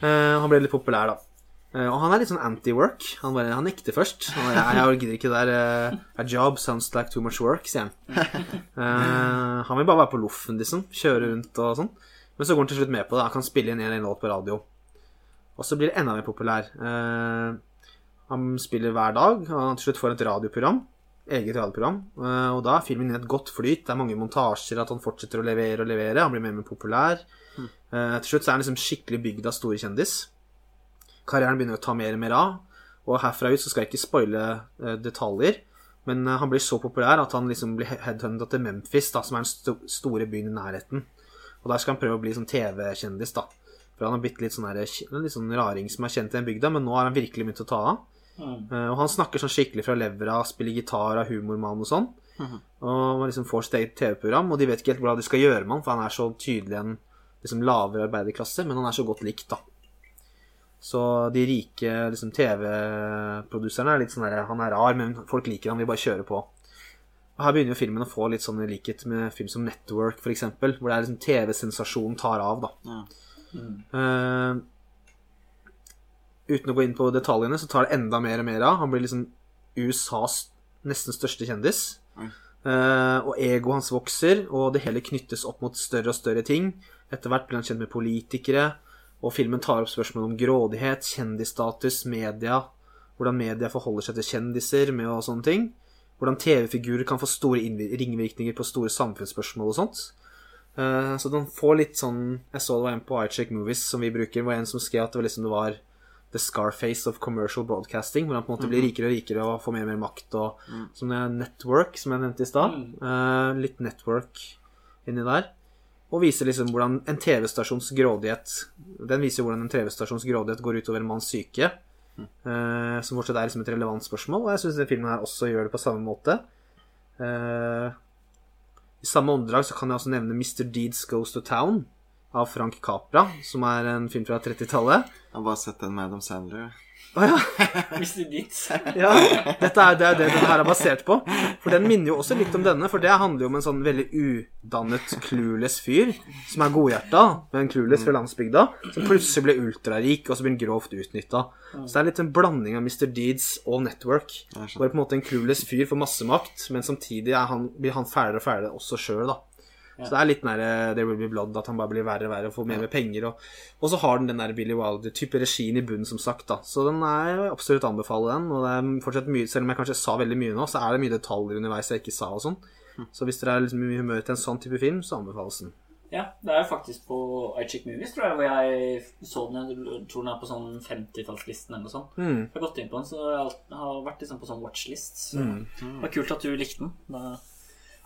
Eh, han ble litt populær, da. Uh, og han er litt sånn anti-work. Han, bare, han nekter først. Han bare, jeg, gidder ikke det der A job sounds like too much work, sier han. Uh, han vil bare være på loffen, liksom. Kjøre rundt og sånn. Men så går han til slutt med på det. Han kan spille inn en en låt på radio. Og så blir det enda mer populær. Uh, han spiller hver dag, han til slutt får et radioprogram. Eget radioprogram. Uh, og da er filmen i et godt flyt. Det er mange montasjer, at han fortsetter å levere og levere. Han blir mer og mer populær. Eh, til slutt så er han liksom skikkelig bygd av store kjendis. Karrieren begynner å ta mer og mer av. Og herfra ut så skal jeg ikke spoile detaljer. Men han blir så populær at han liksom blir headhunta til Memphis, da, som er den st store byen i nærheten. Og der skal han prøve å bli sånn TV-kjendis, da. For han har blitt litt sånn, litt sånn raring som er kjent i den bygda, men nå har han virkelig begynt å ta av. Mm. og han snakker sånn skikkelig fra levra, spiller gitar, er humormann og sånn. Og liksom får sitt eget TV-program, og de vet ikke helt hva de skal gjøre med han, for han er så tydelig en liksom, lavere arbeiderklasse, men han er så godt likt, da. Så de rike liksom, TV-produserne er litt sånn der Han er rar, men folk liker han, vil bare kjøre på. Og Her begynner jo filmen å få litt sånn likhet med film som Network, eksempel, hvor det er liksom TV-sensasjonen tar av, da. Eh, uten å gå inn på detaljene, så tar det enda mer og mer av. Han blir liksom USAs nesten største kjendis. Uh, og egoet hans vokser, og det hele knyttes opp mot større og større ting. Etter hvert blir han kjent med politikere, og filmen tar opp spørsmål om grådighet, kjendisstatus, media, hvordan media forholder seg til kjendiser med og sånne ting. Hvordan TV-figurer kan få store ringvirkninger på store samfunnsspørsmål og sånt. Eh, så den får litt sånn Jeg så det var en på iCheck Movies som vi bruker, var en som skrev at det var liksom det var the Scarface of commercial broadcasting, hvor han på en måte blir rikere og rikere og får mer og mer makt. Og, Som det er Network, som jeg nevnte i stad. Eh, litt Network inni der. Og viser liksom hvordan en TV-stasjons grådighet Den viser hvordan en TV-stasjons grådighet går utover en manns syke. Eh, som fortsatt er liksom et relevant spørsmål, og jeg syns filmen her også gjør det på samme måte. Uh, I samme åndedrag så kan jeg også nevne Mr. Deeds Goes to Town av Frank Capra, som er en film fra 30-tallet. Jeg har bare sett den med Adam Sandler. Å ja. Mr. Deeds. Ja, dette er, det er det denne her er basert på. For den minner jo også litt om denne, for det handler jo om en sånn veldig udannet, clueless fyr som er godhjerta, men clueless fra landsbygda, som plutselig blir ultrarik, og så blir han grovt utnytta. Så det er litt en blanding av Mr. Deeds og Network. Hvor på en måte en clueless fyr får masse makt, men samtidig er han, blir han fælere og fælere også sjøl, da. Så det er litt nære There Will Be Blood, at han bare blir verre og verre og får mer ja. med penger. Og, og så har den den der Billy Wilder-type regien i bunnen, som sagt. da Så den er jeg absolutt anbefale den. Og det er fortsatt mye Selv om jeg kanskje sa veldig mye nå, så er det mye detaljer underveis jeg ikke sa og sånn. Så hvis dere er liksom i humør til en sånn type film, så anbefales den. Ja, det er jo faktisk på iChick Movies, tror jeg, hvor jeg så den. Jeg tror den er på sånn 50-tallslisten eller noe sånt. Mm. Jeg har gått inn på den, så jeg har- vært liksom på sånn watchlist. Så det var kult at du likte den. Da,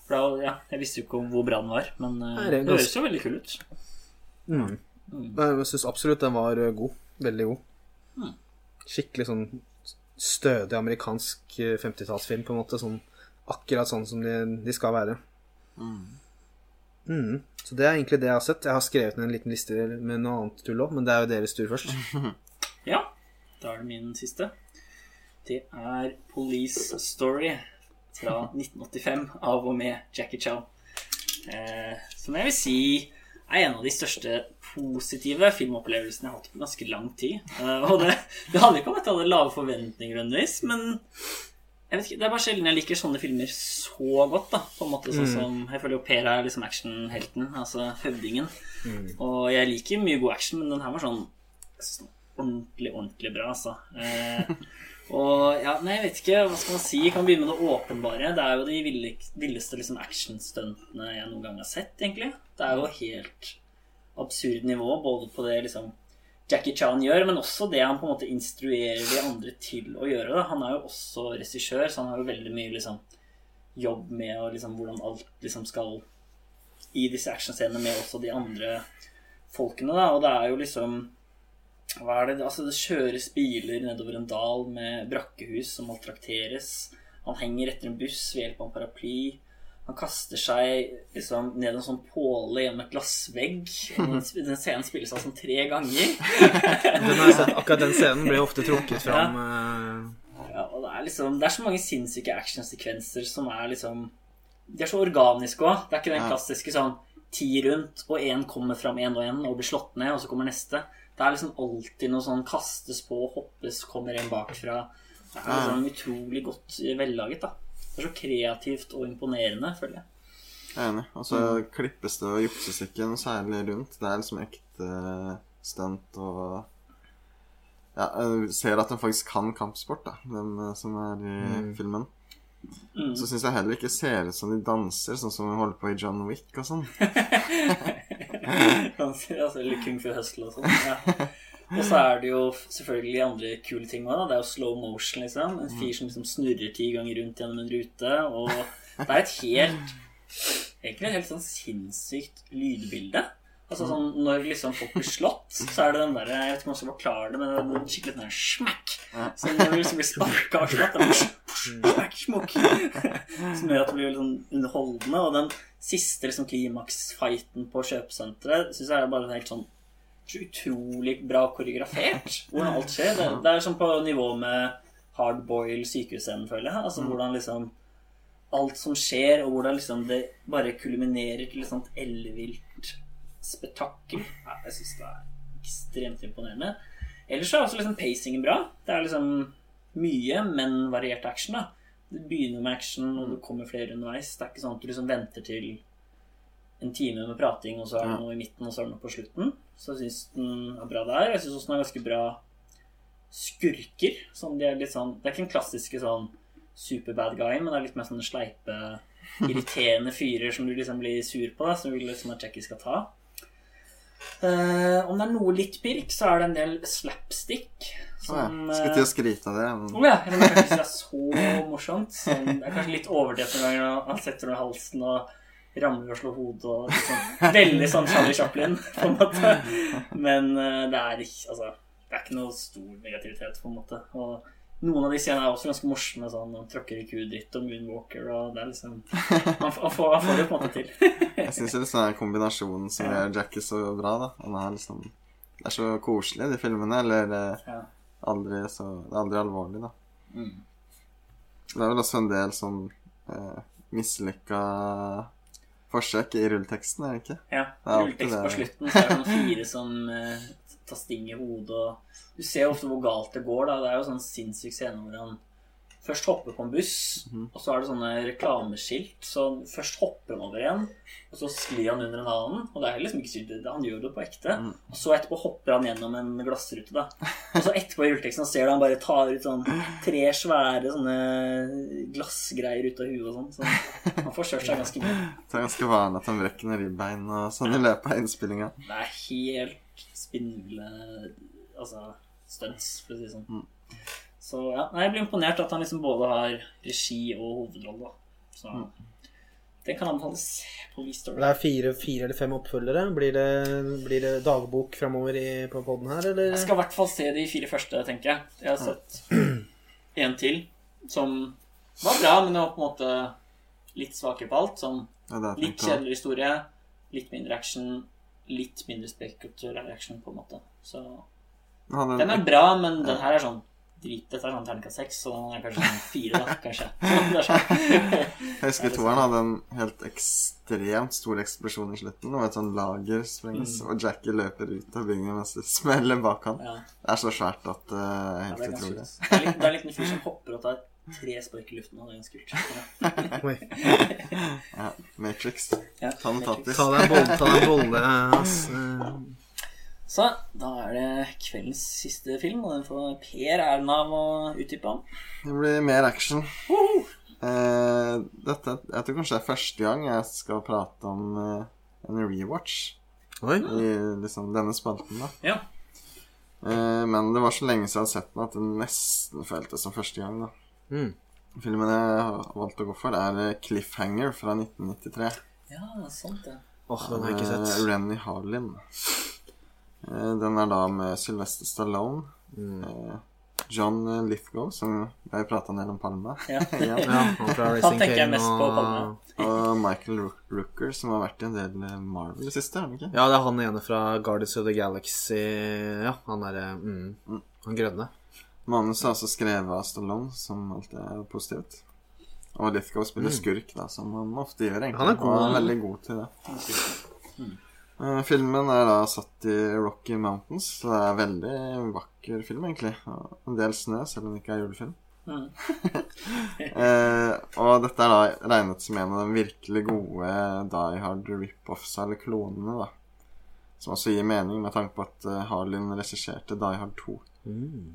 for da, ja, jeg visste jo ikke om hvor bra den var, men eh, Nei, det det ganske- høres jo veldig kul ut. Mm. Jeg syns absolutt den var eh, god. Veldig god. Mm. Skikkelig sånn stødig amerikansk eh, 50-tallsfilm, på en måte. Sånn, akkurat sånn som de, de skal være. Mm. Så det er egentlig det jeg har sett. Jeg har skrevet ned en liten liste med noe annet tull òg, men det er jo deres tur først. Ja, da er det min siste. Det er Police Story fra 1985 av og med Jackie Chow. Eh, som jeg vil si er en av de største positive filmopplevelsene jeg har hatt på ganske lang tid. Eh, og det, det handler ikke om at jeg hadde lave forventninger, nødvendigvis, men ikke, det er bare sjelden jeg liker sånne filmer så godt. da På en måte sånn som Jeg føler jo Per er liksom actionhelten, altså høvdingen. Og jeg liker mye god action, men den her var sånn ordentlig, ordentlig bra, altså. Eh, Og ja, nei, jeg vet ikke, hva skal man si? Jeg kan begynne med det åpenbare. Det er jo de villeste liksom, actionstuntene jeg noen gang har sett, egentlig. Det er jo helt absurd nivå, både på det liksom Jackie Chan gjør, men også det han på en måte instruerer de andre til å gjøre. Da. Han er jo også regissør, så han har jo veldig mye liksom, jobb med og, liksom, hvordan alt liksom, skal i disse actionscenene med også de andre folkene. Da. Og det er jo liksom hva er det? Altså, det kjøres biler nedover en dal med brakkehus som maltrakteres. Han henger etter en buss ved hjelp av en paraply. Han kaster seg liksom ned en sånn påle gjennom et glassvegg. Den scenen spilles av sånn tre ganger. Den akkurat den scenen blir ofte trukket fram. Ja. Ja, og det er liksom Det er så mange sinnssyke actionsekvenser som er liksom De er så organiske òg. Det er ikke den klassiske sånn ti rundt, og én kommer fram én og én og blir slått ned, og så kommer neste. Det er liksom alltid noe sånn kastes på, hoppes, kommer en bakfra. Det er liksom utrolig godt vellaget, da. Det er så kreativt og imponerende, føler jeg. Jeg er enig. Og så klippes det og jukses ikke noe særlig rundt. Det er liksom ekte stunt og Ja, jeg ser at de faktisk kan kampsport, da, dem eh, som er i filmen. Mm. Så syns jeg heller ikke ser ut som de danser, sånn som de holder på i John Wick og sånn. altså, Kung Fu Hustle og sånn. Ja. Og så er det jo selvfølgelig andre kule ting òg. Det er jo slow motion, liksom. En fyr som liksom snurrer ti ganger rundt gjennom en rute. Og det er et helt Egentlig et helt sånn sinnssykt lydbilde. Altså sånn Når liksom folk blir slått, så er det den derre Jeg vet ikke om jeg skal forklare det, men det er skikkelig den der smack. Så når du liksom blir sparka og slått, det er smokk. Som gjør at det blir veldig sånn underholdende. Og den siste liksom klimaksfighten på kjøpesenteret syns jeg er bare helt sånn så utrolig bra koreografert. Hvordan alt skjer. Det, det er sånn på nivå med hardboil sykehusscenen, føler jeg. Altså hvordan liksom alt som skjer, og hvordan liksom det bare kulminerer til et sånt ellevilt spetakkel. Jeg syns det er ekstremt imponerende. Ellers så er også liksom pacingen bra. Det er liksom mye, men variert action. da Du begynner med action, og det kommer flere underveis. Det er ikke sånn at du liksom venter til en time med prating, og så er det noe i midten, og så er det noe på slutten. Så jeg syns den er bra der. Jeg syns også den er ganske bra skurker. Sånn, de er litt sånn Det er ikke den klassiske sånn superbad guy, men det er litt mer sånne sleipe, irriterende fyrer som du liksom blir sur på, da, som du liksom at Jackie skal ta. Uh, om det er noe litt pirk, så er det en del slapstick. Å ja. skal Skulle eh, til å skryte av det. Men... Oh, ja, man kan ikke det er så morsomt. Sånn, det er kanskje litt overdrevet noen ganger han setter noe i halsen og ramler og slår hodet og liksom, Veldig sånn Charlie Chaplin, på en måte. Men eh, det er ikke Altså, det er ikke noe stor negativitet, på en måte. Og noen av de scenene er også ganske morsomme. Sånn, han tråkker i kudritt og moonwalker, og det er liksom Han, han, får, han får det på en måte til. jeg syns liksom den kombinasjonen som gjør Jackie så bra, da. Han er liksom Det er så koselig, de filmene. Eller eh, Ja. Aldri så Det er aldri alvorlig, da. Mm. Det er vel også en del sånn eh, mislykka forsøk i rulleteksten, er det ikke? Ja. Rulletekst på slutten, så er det noen fire som eh, tar sting i hodet. Og du ser jo ofte hvor galt det går. da Det er jo sånn sinnssyk scene hvor han først hopper på en buss, mm. og så er det sånne reklameskilt. Så først hopper han over en, og så sklir han under en annen. Og det er liksom ikke sykt, han gjør det på ekte. Mm. Og så etterpå hopper han gjennom en glassrute, da. Og så etterpå i rulleteksten ser du han bare tar ut sånn tre svære sånne glassgreier ut av huet og sånn. Så han får kjørt seg ganske mye. Det er ganske vanlig at han brekker noen ribbein og sånn i løpet av innspillinga. Det er helt spinnville altså, stunts, for å si det sånn. Mm. Så ja, jeg blir imponert at han liksom både har regi og hovedrolle. Så Mm. det kan anbefales på Vistory. Det er fire, fire eller fem oppfølgere. Blir det, blir det dagbok framover på poden her, eller? Jeg skal i hvert fall se de fire første, tenker jeg. Jeg har sett en til som var bra, men det var på en måte litt svakere på alt. Sånn Ja, litt kjedeligere historie, litt mindre action, litt mindre spektakulær action, på en måte. Så Den er bra, men den her er sånn drit. Dette er sånn terningkast seks, så den er kanskje sånn fire, da, kanskje. Sånn. Jeg husker toeren hadde en helt ekstremt stor eksplosjon i slutten. Og et sånn lager sprenges, Mm. og Jackie løper ut av bygningen mens det smeller bak han. Ja, Det er så svært at det er ja, helt det er ganske utrolig. Det er litt- det er en liten fyr som hopper og tar tre spark i luften, og det er ganske kult. Ja. Matrix. Ja, Ta notater. Ta deg en bolle, ta deg en bolle ass. Så da er det kveldens siste film, og den får Per æren av å utdype om. Det blir mer action. Eh, dette, jeg tror kanskje det er første gang jeg skal prate om eh, en rewatch Oi. i liksom denne spalten. da Ja. eh, Men det var så lenge siden jeg hadde sett den at det nesten føltes som første gang. da Mm. Filmen jeg har valgt å gå for, er eh, 'Cliffhanger' fra 1993. ja, sant det. Åh, den har jeg ikke Eh, sett. Renny Harlin. Eh, den er da med Sylvester Stallone. Mm. Eh, John Lithgow, som jeg prata en del om Palma. Ja. Ja, han tenker jeg mest på, Palma. Og Michael Rooker, som har vært i en del eh, Marvel i det siste. er ikke? Ja, det er han ene fra Guardians of the Galaxy Ja, han derre mm, Han grønne. Manuset er også skrevet av Stallone, som alltid er positivt. Og Lithgow spiller skurk, da, som han ofte gjør. egentlig Mm. Han er god. Og er veldig god til det. Eh, filmen er da satt i Rocky Mountains, så det er en veldig vakker film, egentlig. En del snø, selv om det ikke er julefilm. Mm. Eh, og dette er da regnet som en av de virkelig gode Die Hard rip-offs, eller klonene, da. Som også gir mening, med tanke på at eh, Harlin regisserte Die Hard 2. Mm.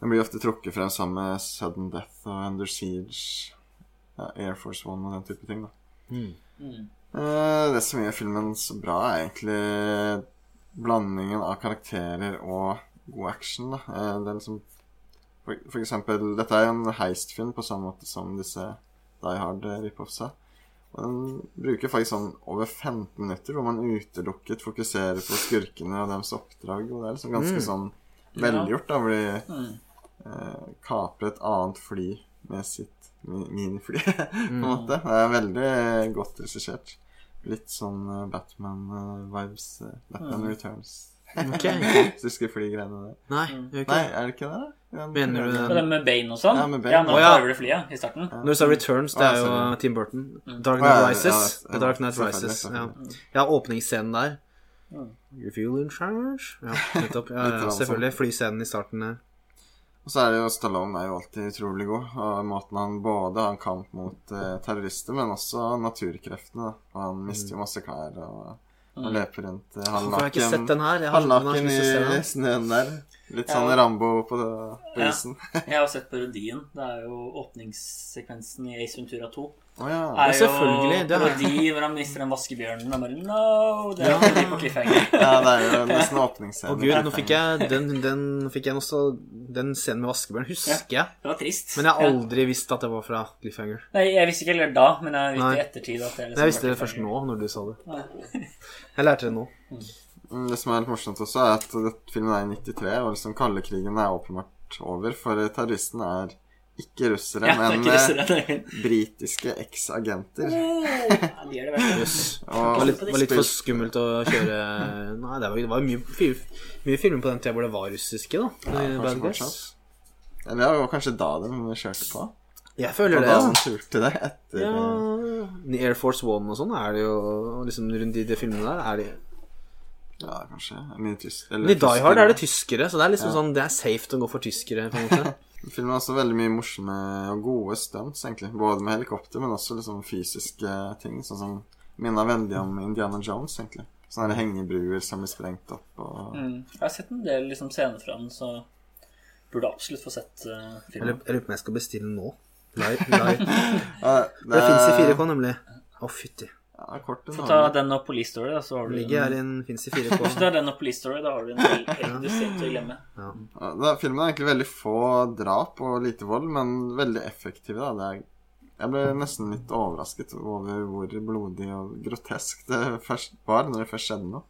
Den blir ofte trukket frem sammen med Sudden Death og Under Siege, ja, Air Force One og den type ting. da. Mm. Eh, det som gjør filmen så bra, er egentlig blandingen av karakterer og god action. da. Eh, det er liksom for, for eksempel, dette er en heistfilm på samme måte som disse Die Hard rip-offsa. Og den bruker faktisk sånn over 15 minutter hvor man utelukket fokuserer på skurkene og deres oppdrag. Og det er liksom ganske Mm. sånn velgjort, da, hvor de eh, kaprer et annet fly med sitt min minifly, på en Mm. måte. Det er veldig godt regissert. Litt sånn eh, Batman-vibes. Batman Mm. Returns. Ok. Hvis du husker flygreiene der. Nei, gjør Nei, er det ikke det? Den- Mener du den? det? den med Bane og sånn? Ja, med Bane. Ja, når han ja. tar over det flyet i starten. Når du sa Returns, det er jo sorry. Tim Burton. Dark Å, ja, Knight ja, Rises. ja, Dark Knight Rises. Ja, ja åpningsscenen der. Mm. You feel in charge? Ja, nettopp. Ja, ja, selvfølgelig. Flyscenen i starten der. Og så er det jo Stallone er jo alltid utrolig god. Og måten han både har en kamp mot eh, terrorister, men også naturkreftene. da. Og han mister jo masse klær og, og løper rundt eh, har ikke sett halvnaken. Halvnaken se i snøen der. Litt Ja. sånn Rambo på, på Ja. isen. Jeg har sett parodien. Det er jo åpningssekvensen i Ace Ventura 2. Å ja. er jo selvfølgelig, det er- parodi hvor han mister den vaskebjørnen og bare No! Det er parodi på cliffhanger. ja, det er jo nesten Å åpningsscenen. gud, nå fikk jeg den, den fikk jeg også Den scenen med vaskebjørn husker jeg. Det var trist. Men jeg har Ja. aldri visst at det var fra Cliffhanger. Nei, jeg visste ikke heller da, men jeg visste Nei. i ettertid at det liksom Jeg visste det først nå, når du sa det. Jeg lærte det nå. Mm, Det som er litt morsomt også, er at filmen er i 93, og liksom kaldekrigen er åpenbart over. For terroristen er ikke russere, Ja, men ikke eh, russere. er- britiske eks-agenter. Ja, de det. Det var litt, var litt for skummelt å kjøre Nei, det var, det var mye, mye filmer på den tida hvor det var russiske, da. Ja, Bad kanskje Guys. det var kanskje da de kjørte på. Jeg føler det, da de turte det etter Ja, eh, I Air Force One og sånn er det jo liksom rundt de, de filmene der er de Ja, kanskje. Mye tysk. Men i Die Hard er det tyskere, så det er liksom Ja. sånn Det er safe å gå for tyskere, på en måte. Filmen har også veldig mye morsomme og gode stunts, egentlig. Både med helikopter, men også liksom fysiske ting. Sånn som minner veldig om Indiana Jones, egentlig. Sånne hengebruer som blir sprengt opp og Mm. Jeg har sett en del liksom, scener fra den, så burde absolutt få sett uh, filmen. jeg lurer på om jeg skal bestille den nå. Live. live. det Det fins i 4K, nemlig. Å, fytti. Ja, kort Få ta den og Police Story, da, så har du Ligger her i en fins i 4K. Hvis du tar den og Police Story, da har du en helt du ser til å glemme. Ja. Ja, er, filmen er egentlig veldig få drap og lite vold, men veldig effektive. Da. Det er, jeg ble nesten litt overrasket over hvor blodig og grotesk det først var når det først skjedde noe.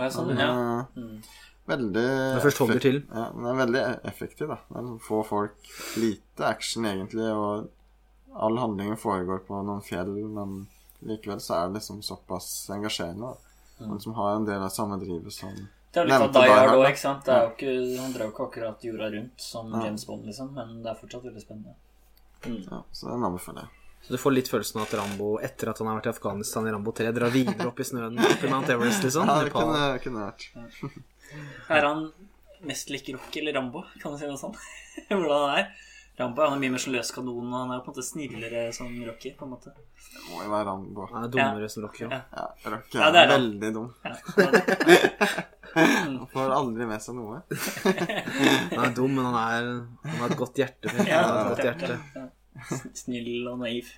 Jeg sånn, Den ja. er Mm. Veldig det først holder til. Ja, den er veldig effektiv, da. Det er få folk, lite action egentlig, og all handlingen foregår på noen fjell, men likevel så er det liksom såpass engasjerende. da. Man liksom har en del av samme drivet som Det er jo litt av Dyer Die Hard òg, ikke sant. Det er jo ikke, han drar jo ikke akkurat jorda rundt som Ja. James Bond, liksom, men det er fortsatt veldig spennende. Mm. Ja, så den anbefaler jeg. Så du får litt følelsen av at Rambo, etter at han har vært i Afghanistan i Rambo 3, drar videre opp i snøen opp i Mount Everest, liksom. Ja, det kunne, kunne vært. Er han mest lik Rocky eller Rambo, kan du si noe sånt? Hvordan han er? Rambo han er mye mer sånn løs kanon, og han er jo på en måte snillere som Rocky, på en måte. Det må jo være Rambo. Han er dummere som Rocky. Ja. Ja, Rocky Ja, er, det er veldig dum. Ja. Han får aldri med seg noe. Han er dum, men han, er, han har et godt hjerte. Ja, Han har et godt hjerte. Ja. Snill og naiv.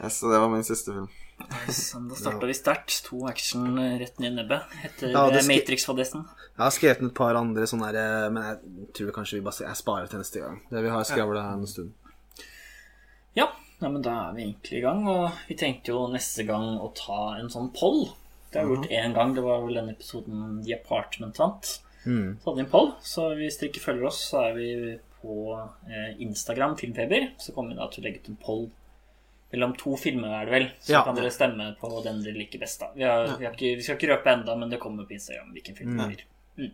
Yes, så det var min siste film. Da starta vi sterkt. To action rett ned i nebbet etter Ja, eh, Matrix-fadesen. Jeg har skrevet et par andre sånne der, men jeg tror kanskje vi bare jeg sparer til neste gang. Det vi har skravla en stund. Ja, ja, men da er vi egentlig i gang, og vi tenkte jo neste gang å ta en sånn poll. Det har vi gjort én gang, det var vel den episoden The Apartment vant. Mm. Så hadde vi en poll, så hvis dere ikke følger oss, så er vi på eh, Instagram, Filmfeber. Så kommer vi da til å legge ut en poll mellom to filmer, er det vel. Så Ja. kan dere stemme på den dere liker best, da. Vi, har, vi, har ikke, vi skal ikke røpe enda, men det kommer på Instagram hvilken film det blir. Mm.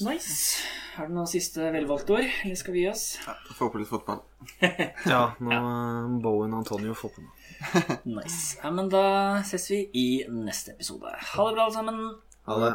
Nice. Er det noen siste velvalgte ord, eller skal vi gi oss? Få på litt fotball. Ja, nå ja. Bowen og Antonio får på noe. Nice. Ja, men da ses vi i neste episode. Ha det bra, alle sammen. Ha det.